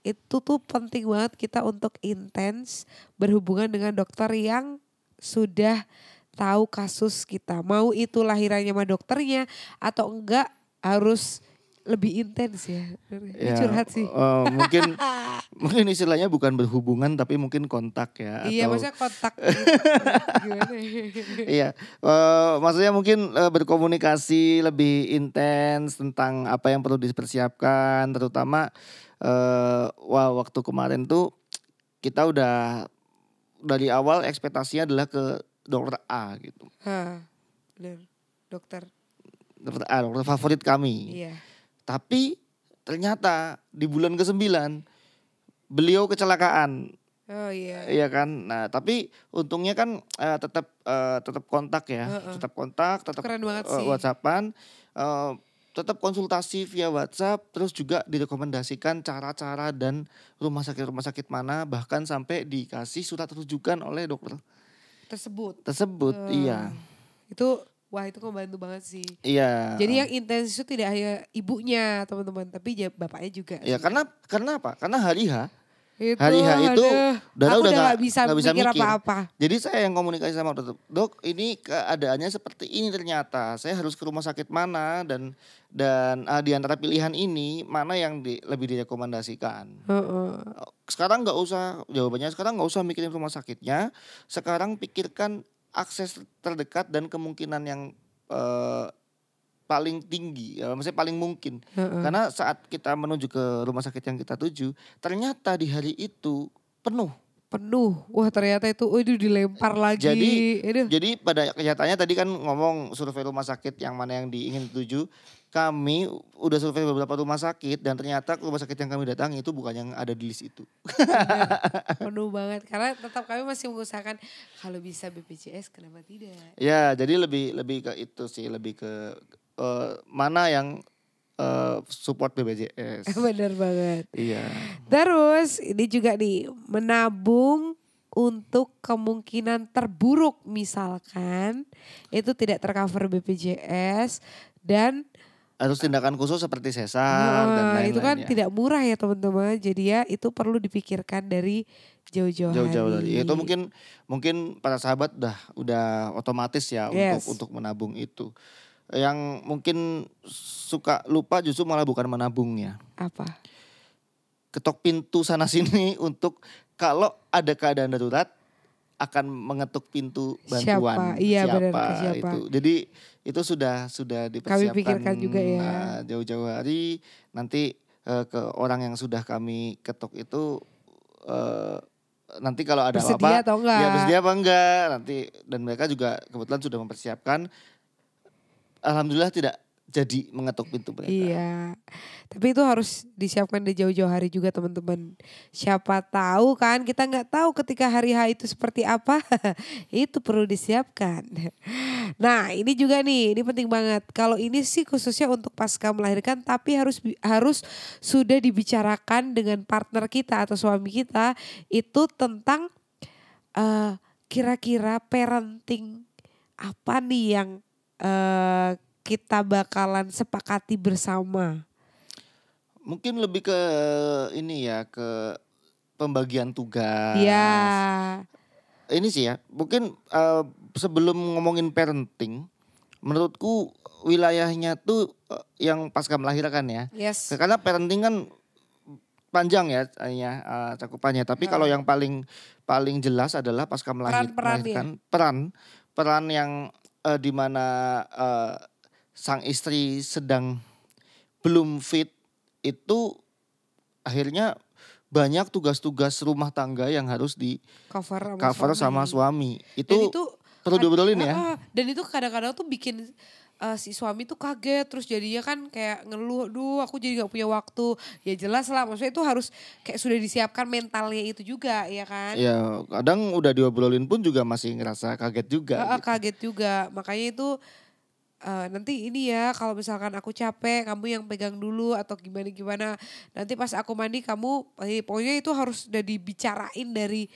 itu tuh penting banget kita untuk intens berhubungan dengan dokter yang sudah tahu kasus kita. Mau itu lahirannya sama dokternya atau enggak harus lebih intens ya. Ini Ya, curhat sih. eh, mungkin [LAUGHS] mungkin istilahnya bukan berhubungan tapi mungkin kontak ya. Iya atau- maksudnya kontak. [LAUGHS] Gimana? Iya, eh, maksudnya mungkin eh, berkomunikasi lebih intens tentang apa yang perlu dipersiapkan, terutama eh, wah waktu kemarin tuh kita udah dari awal ekspektasinya adalah ke dokter A gitu, Hah, bener. Dokter. dokter A, dokter favorit kami. Iya. Tapi ternyata di bulan ke-9 beliau kecelakaan. Oh iya. Iya kan. Nah, tapi untungnya kan eh, tetap eh, tetap kontak ya, Heeh. tetap kontak, tetap Keren banget eh, sih. WhatsAppan, eh, tetap konsultasi via WhatsApp, terus juga direkomendasikan cara-cara dan rumah sakit-rumah sakit mana, bahkan sampai dikasih surat rujukan oleh dokter Tersebut. tersebut. Eh, Iya, Itu wah itu ngebantu banget sih. iya. Jadi yang intens itu tidak hanya ibunya teman-teman, tapi ja- bapaknya juga. ya karena karena apa? Karena hari H itu, hari H itu Dara udah nggak- gak bisa nggak bisa mikir apa-apa. Jadi saya yang komunikasi sama dokter, dok ini keadaannya seperti ini ternyata. Saya harus ke rumah sakit mana dan dan ah, di antara pilihan ini mana yang di- lebih direkomendasikan. Heeh. Sekarang nggak usah jawabannya sekarang nggak usah mikirin rumah sakitnya. Sekarang pikirkan akses terdekat dan kemungkinan yang eh, paling tinggi, ya, maksudnya paling mungkin. Heeh. Karena saat kita menuju ke rumah sakit yang kita tuju, ternyata di hari itu penuh. Penuh. Wah ternyata itu, oh itu dilempar lagi. Jadi- Aduh. Jadi pada kenyataannya tadi kan ngomong survei rumah sakit yang mana yang diingin tuju. Kami udah survei beberapa rumah sakit dan ternyata rumah sakit yang kami datangi itu bukan yang ada di list itu. penuh banget. Karena tetap kami masih mengusahakan kalau bisa BPJS kenapa tidak. Ya, jadi lebih lebih ke itu sih, lebih ke eh, mana yang eh, support BPJS. [LAUGHS] Bener banget. iya. Terus ini juga nih menabung untuk kemungkinan terburuk misalkan itu tidak tercover BPJS dan Harus tindakan khusus seperti sesar dan eh, lain-lain itu kan ya. tidak murah ya teman-teman. Jadi ya itu perlu dipikirkan dari jauh-jauh jauh-jauh hari. dari itu mungkin mungkin para sahabat udah udah otomatis ya Yes. untuk untuk menabung itu yang mungkin suka lupa justru malah bukan menabungnya apa? ketok pintu sana sini [LAUGHS] untuk kalau ada keadaan darurat akan mengetuk pintu bantuan Siapa? Iya, benar, ke siapa. itu jadi itu sudah sudah dipersiapkan pikirkan juga ya. nah, jauh-jauh hari nanti eh, ke orang yang sudah kami ketuk itu eh, nanti kalau ada Bersedia apa-apa atau enggak? ya bersedia apa enggak nanti dan mereka juga kebetulan sudah mempersiapkan alhamdulillah tidak jadi mengetuk pintu mereka Iya. Tapi itu harus disiapkan di jauh-jauh hari juga teman-teman. Siapa tahu kan kita nggak tahu ketika hari H itu seperti apa. [LAUGHS] itu perlu disiapkan. Nah, ini juga nih, ini penting banget. Kalau ini sih khususnya untuk pasca melahirkan tapi harus harus sudah dibicarakan dengan partner kita atau suami kita itu tentang eh, kira-kira parenting apa nih yang eh, kita bakalan sepakati bersama. mungkin lebih ke ini ya ke pembagian tugas. Ya, ini sih ya mungkin eh, sebelum ngomongin parenting menurutku wilayahnya tuh eh, yang pasca melahirkan ya. Yes. karena parenting kan panjang ya ya eh, cakupannya. Tapi kalau yang paling paling jelas adalah pasca melahir- Peran-peran melahirkan peran peran yang eh, di mana eh, sang istri sedang belum fit itu akhirnya banyak tugas-tugas rumah tangga yang harus di Cover sama cover sama suami. suami Dan itu, itu perlu diobrolin ya Ah, dan itu kadang-kadang tuh bikin eh, si suami tuh kaget terus jadinya kan kayak ngeluh, duh aku jadi nggak punya waktu. Ya jelas lah, maksudnya itu harus kayak sudah disiapkan mentalnya itu juga, ya kan? ya kadang udah diobrolin pun juga masih ngerasa kaget juga ah, gitu. kaget juga, makanya itu "Eh, nanti ini ya kalau misalkan aku capek kamu yang pegang dulu atau gimana gimana. Nanti pas aku mandi kamu eh, pokoknya itu harus udah dibicarain dari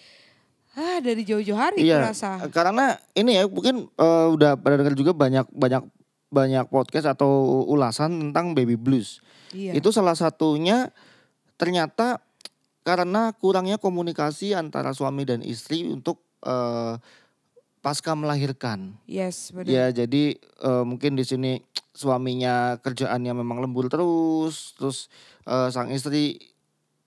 ah dari jauh-jauh hari Iya, rasa karena ini ya mungkin eh, udah pada dengar juga banyak banyak banyak podcast atau ulasan tentang baby blues. iya. Itu salah satunya ternyata karena kurangnya komunikasi antara suami dan istri untuk eh, pasca melahirkan. yes benar Ya jadi eh, mungkin di sini suaminya kerjaannya memang lembur terus, terus eh, sang istri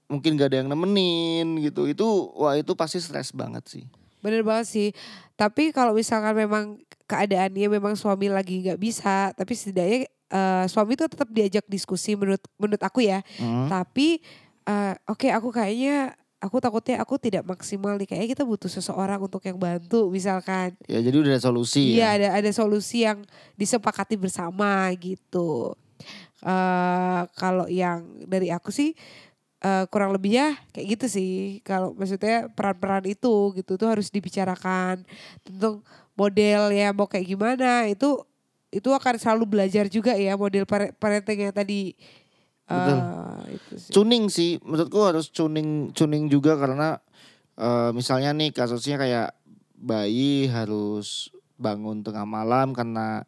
mungkin gak ada yang nemenin gitu. Itu wah itu pasti stres banget sih. Bener banget sih. Tapi kalau misalkan memang keadaannya memang suami lagi nggak bisa, tapi setidaknya eh, suami itu tetap diajak diskusi menurut menurut aku ya. Hmm. Tapi eh, oke aku kayaknya aku takutnya aku tidak maksimal nih. Kayaknya kita butuh seseorang untuk yang bantu misalkan. Ya jadi udah ada solusi Iya ya. ada ada solusi yang disepakati bersama gitu. eh kalau yang dari aku sih eh, kurang lebihnya kayak gitu sih. Kalau maksudnya peran-peran itu gitu tuh harus dibicarakan tentang model ya mau kayak gimana itu itu akan selalu belajar juga ya model pare- parenting yang tadi. Betul. eh, itu sih. Tuning sih menurutku harus tuning tuning juga karena eh, misalnya nih kasusnya kayak bayi harus bangun tengah malam karena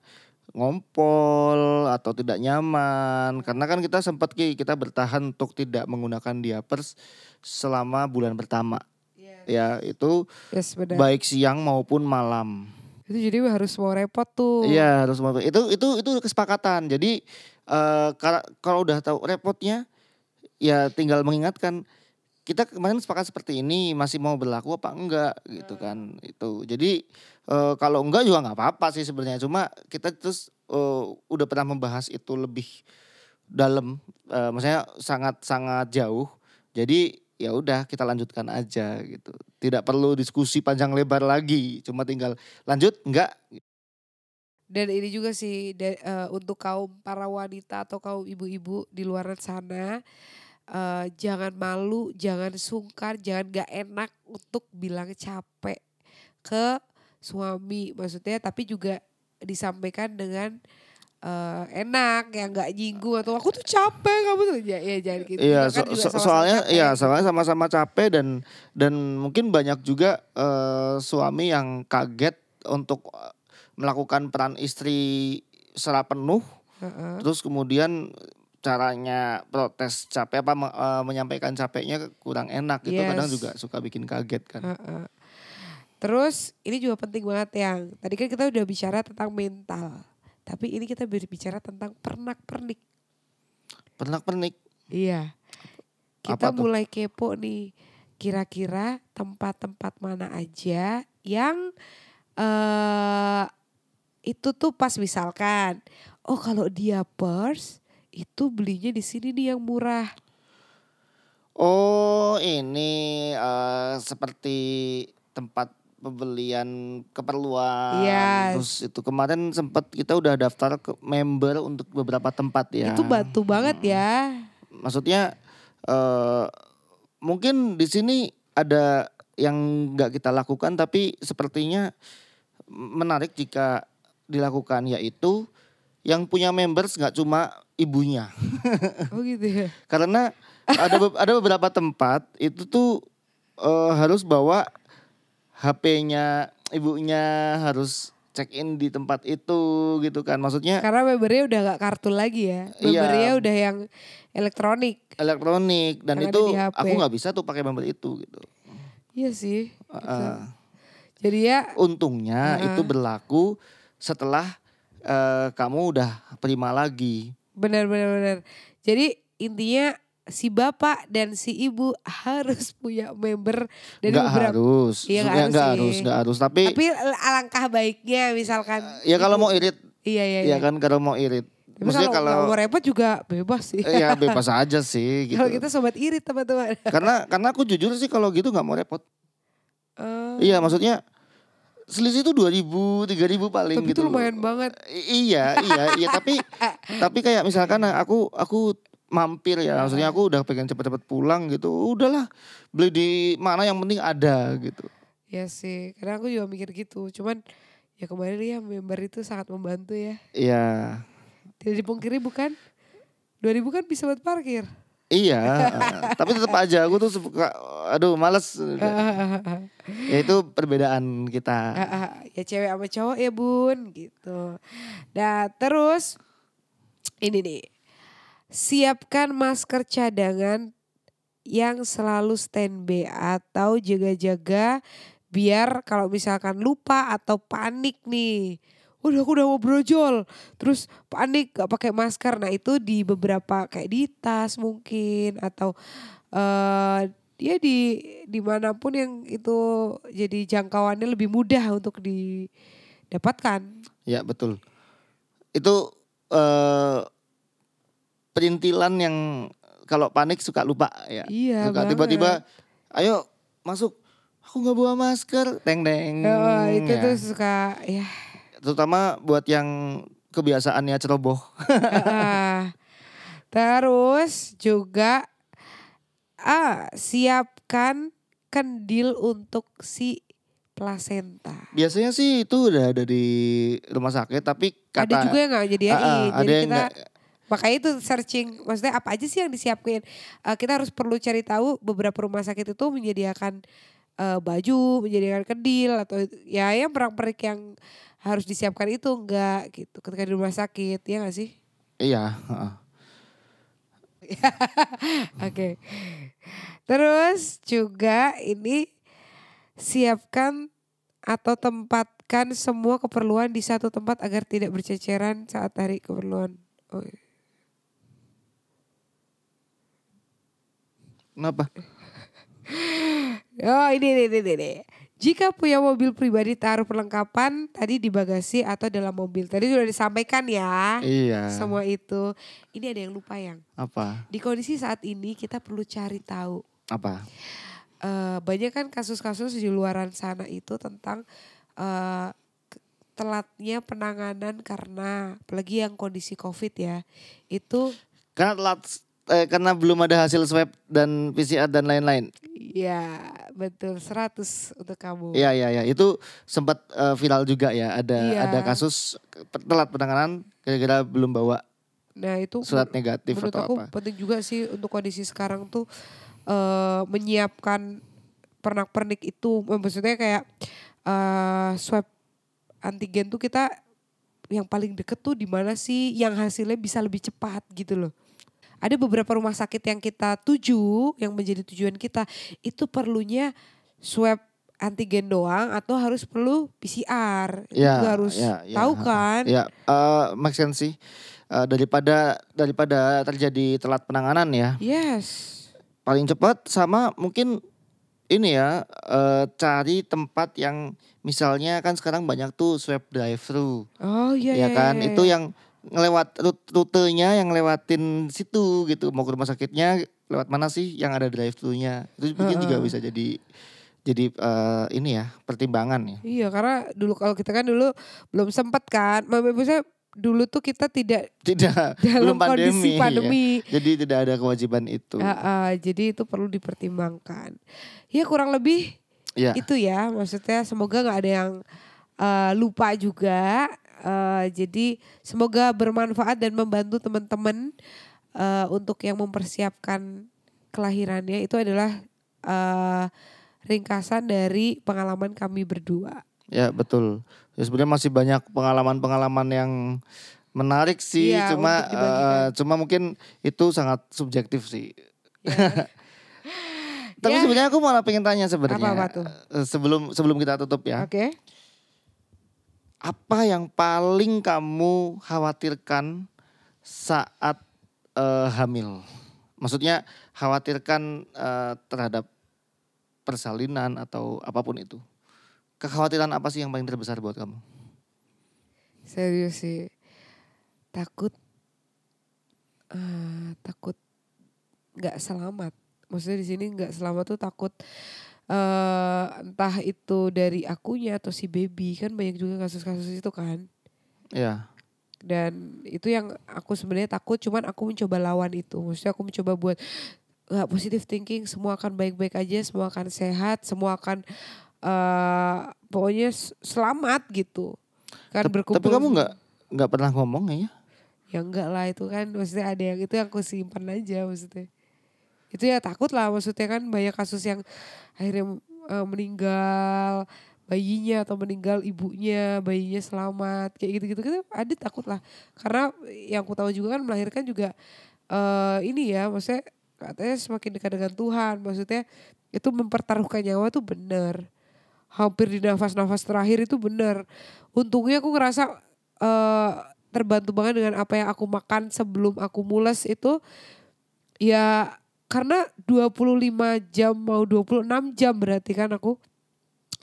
ngompol atau tidak nyaman karena kan kita sempat Ki, kita bertahan untuk tidak menggunakan diapers selama bulan pertama ya itu Yes benar. baik siang maupun malam Itu jadi harus mau repot tuh. Iya harus mau itu itu itu kesepakatan. Jadi kala- kalau udah tahu repotnya, ya tinggal mengingatkan kita kemarin sepakat seperti ini masih mau berlaku apa enggak gitu kan itu. Jadi eh, kalau enggak juga nggak apa-apa sih sebenarnya. Cuma kita terus eh, udah pernah membahas itu lebih dalam, eh, maksudnya sangat sangat jauh. Jadi ya udah kita lanjutkan aja gitu. Tidak perlu diskusi panjang lebar lagi. Cuma tinggal lanjut enggak Dan ini juga sih da- eh, untuk kaum para wanita atau kaum ibu-ibu di luar sana eh, jangan malu, jangan sungkan, jangan gak enak untuk bilang capek ke suami. Maksudnya tapi juga disampaikan dengan eh, enak yang nggak nyinggung atau aku tuh capek kamu tuh. Ya, ya jangan gitu. Iya, so- so- soalnya capek. iya soalnya sama-sama capek dan dan mungkin banyak juga eh, suami yang kaget untuk melakukan peran istri secara penuh, Heeh. terus kemudian caranya protes capek apa me- eh, menyampaikan capeknya kurang enak itu kadang Yes. juga suka bikin kaget kan. Heeh. Terus ini juga penting banget yang tadi kan kita udah bicara tentang mental, tapi ini kita berbicara tentang pernak-pernik. Pernak-pernik. Iya. Kita Apa tuh? mulai kepo nih. Kira-kira tempat-tempat mana aja yang eh itu tuh pas misalkan, oh kalau dia purse itu belinya di sini nih yang murah. Oh, ini eh, seperti tempat pembelian keperluan. Yes. Terus itu kemarin sempat kita udah daftar ke member untuk beberapa tempat ya. Itu bantu banget ya. Maksudnya eh mungkin di sini ada yang nggak kita lakukan tapi sepertinya menarik jika dilakukan yaitu yang punya members nggak cuma ibunya. [LAUGHS] Oh gitu ya. Karena ada be- ada beberapa tempat itu tuh eh, harus bawa HP-nya ibunya harus check in di tempat itu gitu kan. Maksudnya Karena membernya udah gak kartu lagi ya. Iya. Membernya udah yang elektronik. elektronik dan Yang ada itu aku nggak bisa tuh pakai member itu gitu. Iya sih. Heeh. Jadi ya Untungnya Heeh. itu berlaku setelah eh, kamu udah prima lagi. benar-benar benar. Jadi intinya si bapak dan si ibu harus [LAUGHS] punya member dari Nggak beberapa. harus, Iya, nggak nggak harus sih. harus, nggak harus. Tapi, Tapi alangkah baiknya misalkan. ya kalau ibu- mau irit, Iya iya. ya iya. kan kalau mau irit. Tapi Maksudnya kalau kalau mau repot juga bebas sih. Eh, ya [LAUGHS] bebas aja sih gitu. Kalau kita sobat irit teman-teman. Karena karena aku jujur sih kalau gitu nggak mau repot. Eh, Iya maksudnya selisih itu 2000 3000 paling tapi gitu. itu lumayan banget. I- iya iya iya tapi [LAUGHS] tapi kayak misalkan aku aku mampir ya maksudnya aku udah pengen cepet-cepet pulang gitu udahlah beli di mana yang penting ada gitu Ya sih, karena aku juga mikir gitu. Cuman Ya kemarin ya member itu sangat membantu ya. Iya. Tidak dipungkiri bukan? 2000 kan bisa buat parkir. Iya, eh, tapi tetap aja aku tuh suka aduh males. ya itu perbedaan kita. [LAUGHS] Ya cewek sama cowok ya bun gitu. Nah terus ini nih. Siapkan masker cadangan yang selalu standby atau jaga-jaga biar kalau misalkan lupa atau panik nih udah aku udah mau brojol. Terus panik gak pakai masker. Nah itu di beberapa kayak di tas mungkin atau eh ya di di mana pun yang itu jadi jangkauannya lebih mudah untuk didapatkan. Ya betul. Itu eh perintilan yang kalau panik suka lupa ya. Iya suka tiba-tiba ayo masuk. Aku nggak bawa masker. Teng teng. Oh, itu ya. tuh suka ya terutama buat yang kebiasaannya ceroboh. [LAUGHS] Terus juga ah siapkan kendil untuk si plasenta. Biasanya sih itu udah ada di rumah sakit tapi kata ada juga yang nggak nyediain Ah, ah, jadi yang kita nggak- makanya itu searching maksudnya apa aja sih yang disiapkan Eh, kita harus perlu cari tahu beberapa rumah sakit itu menyediakan eh, baju menyediakan kendil atau ya yang perang-perik yang harus disiapkan itu enggak gitu ketika di rumah sakit ya nggak sih iya heeh. [LAUGHS] Oke. Terus juga ini siapkan atau tempatkan semua keperluan di satu tempat agar tidak berceceran saat hari keperluan. Oh, iya. kenapa [LAUGHS] Oh ini ini ini, ini. Jika punya mobil pribadi taruh perlengkapan tadi di bagasi atau dalam mobil. Tadi sudah disampaikan ya. iya Semua itu. Ini ada yang lupa yang. apa Di kondisi saat ini kita perlu cari tahu apa eh, banyak kan kasus-kasus di luaran sana itu tentang eh, ke- telatnya penanganan karena apalagi yang kondisi covid ya itu karena telat eh, karena belum ada hasil swab dan PCR dan lain-lain ya betul 100 untuk kamu Iya iya iya itu sempat eh, viral juga ya ada Iya. ada kasus telat penanganan gara-gara belum bawa nah itu surat negatif menurut atau aku apa. penting juga sih untuk kondisi sekarang tuh eh, menyiapkan pernak-pernik itu maksudnya kayak eh, swab antigen tuh kita yang paling deket tuh di mana sih yang hasilnya bisa lebih cepat gitu loh. Ada beberapa rumah sakit yang kita tuju, yang menjadi tujuan kita itu perlunya swab antigen doang atau harus perlu PCR. Itu Ya, harus ya, ya, tahu kan? Ya, make sense sih. Eh, daripada daripada terjadi telat penanganan ya, Yes. paling cepat sama mungkin ini ya eh, cari tempat yang misalnya kan sekarang banyak tuh swab drive thru, Oh iya ya iya, kan? iya, Itu iya. yang ngelewat rut- rutenya yang lewatin situ gitu. Mau ke rumah sakitnya lewat mana sih yang ada drive thru-nya? Itu mungkin juga bisa jadi jadi eh, ini ya pertimbangan ya. Iya karena dulu kalau kita kan dulu belum sempat kan. Maksudnya dulu tuh kita tidak Tidak [LAUGHS] dalam belum pandemi. kondisi ya. pandemi. Jadi tidak ada kewajiban itu. Ah, ah, jadi itu perlu dipertimbangkan. Ya kurang lebih Ya. itu ya. Maksudnya semoga nggak ada yang eh, lupa juga. Eh, jadi semoga bermanfaat dan membantu teman-teman eh, untuk yang mempersiapkan kelahirannya itu adalah eh, ringkasan dari pengalaman kami berdua. Ya betul. Ya sebenarnya masih banyak pengalaman-pengalaman yang menarik sih. Iya, cuma eh, cuma mungkin itu sangat subjektif sih. Ya. [LAUGHS] Tapi Ya. sebenarnya aku malah pengen tanya sebenarnya. Apa-apa tuh? eh, Sebelum sebelum kita tutup ya. Oke. Apa yang paling kamu khawatirkan saat eh, hamil? Maksudnya khawatirkan eh, terhadap persalinan atau apa pun itu. Kekhawatiran apa sih yang paling terbesar buat kamu? Serius sih. Takut eh takut nggak selamat. Maksudnya di sini nggak selamat tuh takut eh entah itu dari akunya atau si baby kan banyak juga kasus-kasus itu kan. Ya. Dan itu yang aku sebenarnya takut cuman aku mencoba lawan itu. Maksudnya aku mencoba buat nggak positive thinking semua akan baik-baik aja, semua akan sehat, semua akan eh pokoknya selamat gitu. kan berkumpul Tapi kamu nggak nggak pernah ngomong ya? ya enggak lah itu kan maksudnya ada yang itu aku simpan aja maksudnya itu ya takut lah maksudnya kan banyak kasus yang akhirnya eh, meninggal bayinya atau meninggal ibunya bayinya selamat kayak gitu gitu gitu ada takut lah karena yang aku tahu juga kan melahirkan juga eh ini ya maksudnya katanya semakin dekat dengan Tuhan maksudnya itu mempertaruhkan nyawa tuh bener hampir di nafas-nafas terakhir itu bener untungnya aku ngerasa eh terbantu banget dengan apa yang aku makan sebelum aku mules itu. Ya karena 25 jam mau 26 jam berarti kan aku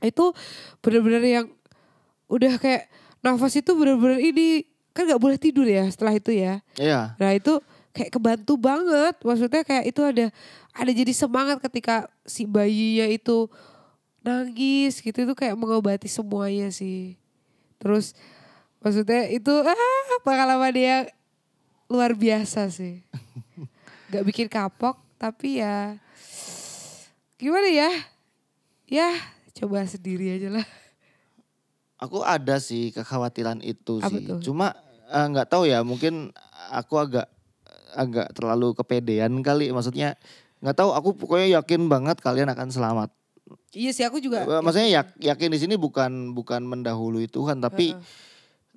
itu bener-bener yang udah kayak nafas itu bener-bener ini kan nggak boleh tidur ya setelah itu ya Iya. Nah itu kayak kebantu banget. Maksudnya kayak itu ada ada jadi semangat ketika si bayinya itu nangis gitu itu kayak mengobati semuanya sih. Terus maksudnya itu ah pengalaman dia luar biasa sih. [LAUGHS] Gak bikin kapok tapi ya gimana ya? Ya coba sendiri aja lah. Aku ada sih kekhawatiran itu Apa sih. tuh? Cuma eh, nggak tahu ya, mungkin aku agak agak terlalu kepedean kali. Maksudnya nggak tahu. Aku pokoknya yakin banget kalian akan selamat. Iya sih aku juga. Eh, Maksudnya yak- yakin di sini bukan bukan mendahului Tuhan, tapi Heeh.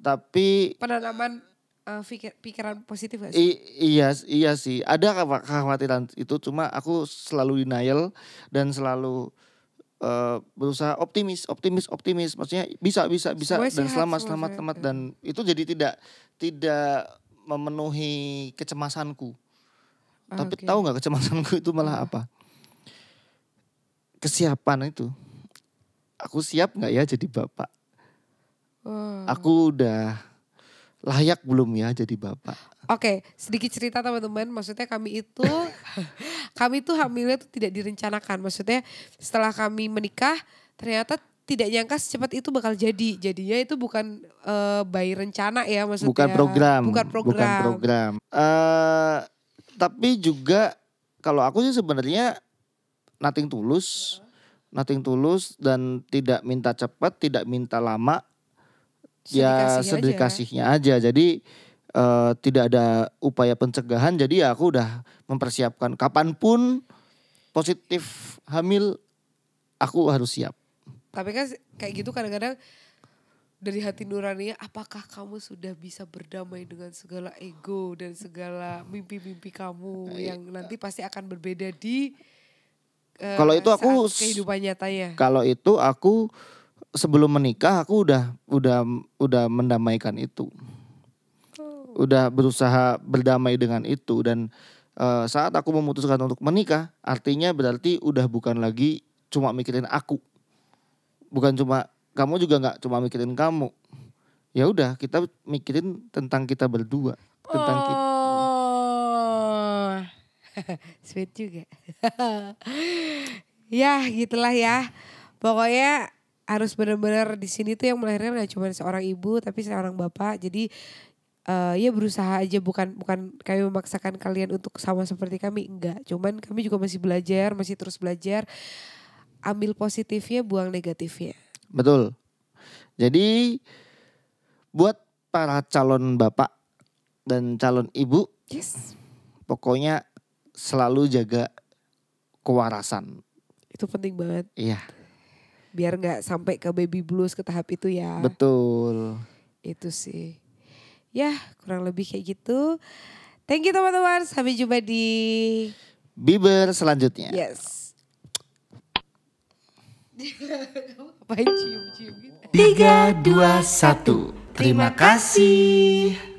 tapi penanaman eh, pikir- pikiran positif gak sih? i- iya iya sih. Ada kekhawatiran itu. Cuma aku selalu denial dan selalu eh, berusaha optimis, optimis, optimis. Maksudnya bisa, bisa, bisa Semuanya dan sehat, selamat, selamat, sehat. selamat dan itu jadi tidak tidak memenuhi kecemasanku. Tapi Oke. tahu nggak kecemasanku itu malah apa? Kesiapan itu. Aku siap nggak ya jadi bapak? Wah. Aku udah layak belum ya jadi bapak? Oke, sedikit cerita teman-teman. Maksudnya kami itu, [LAUGHS] kami itu hamilnya itu tidak direncanakan. Maksudnya setelah kami menikah, ternyata tidak nyangka secepat itu bakal jadi. Jadinya itu bukan eh, by rencana ya maksudnya. bukan program, Bukan program. bukan program. Eh, tapi juga kalau aku sih sebenarnya nothing tulus, nothing tulus dan tidak minta cepat, tidak minta lama, ya Sedikasih aja. sedikasihnya aja. Jadi eh, tidak ada upaya pencegahan. Jadi ya aku udah mempersiapkan kapan pun positif hamil, aku harus siap. Tapi kan kayak gitu kadang-kadang dari hati nurani apakah kamu sudah bisa berdamai dengan segala ego dan segala mimpi-mimpi kamu yang nanti pasti akan berbeda di eh, Kalau itu aku kehidupan nyatanya. Kalau itu aku sebelum menikah aku udah udah udah mendamaikan itu. Udah berusaha berdamai dengan itu dan eh, saat aku memutuskan untuk menikah, artinya berarti udah bukan lagi cuma mikirin aku. Bukan cuma kamu juga nggak cuma mikirin kamu. Ya udah, kita mikirin tentang kita berdua, tentang kita. Oh, [LAUGHS] sweet juga. [LAUGHS] ya gitulah ya. Pokoknya harus benar-benar di sini tuh yang melahirkan gak cuma seorang ibu tapi seorang bapak. Jadi eh ya berusaha aja bukan bukan kami memaksakan kalian untuk sama seperti kami enggak. Cuman kami juga masih belajar, masih terus belajar. Ambil positifnya, buang negatifnya. Betul. Jadi buat para calon bapak dan calon ibu Yes. pokoknya selalu jaga kewarasan. Itu penting banget. Iya, Biar nggak sampai ke baby blues ke tahap itu ya. betul. Itu sih. Ya kurang lebih kayak gitu. Thank you teman-teman. Sampai jumpa di Bieber selanjutnya. Yes. [LAUGHS] Gitu? Tiga, dua, satu. Terima kasih.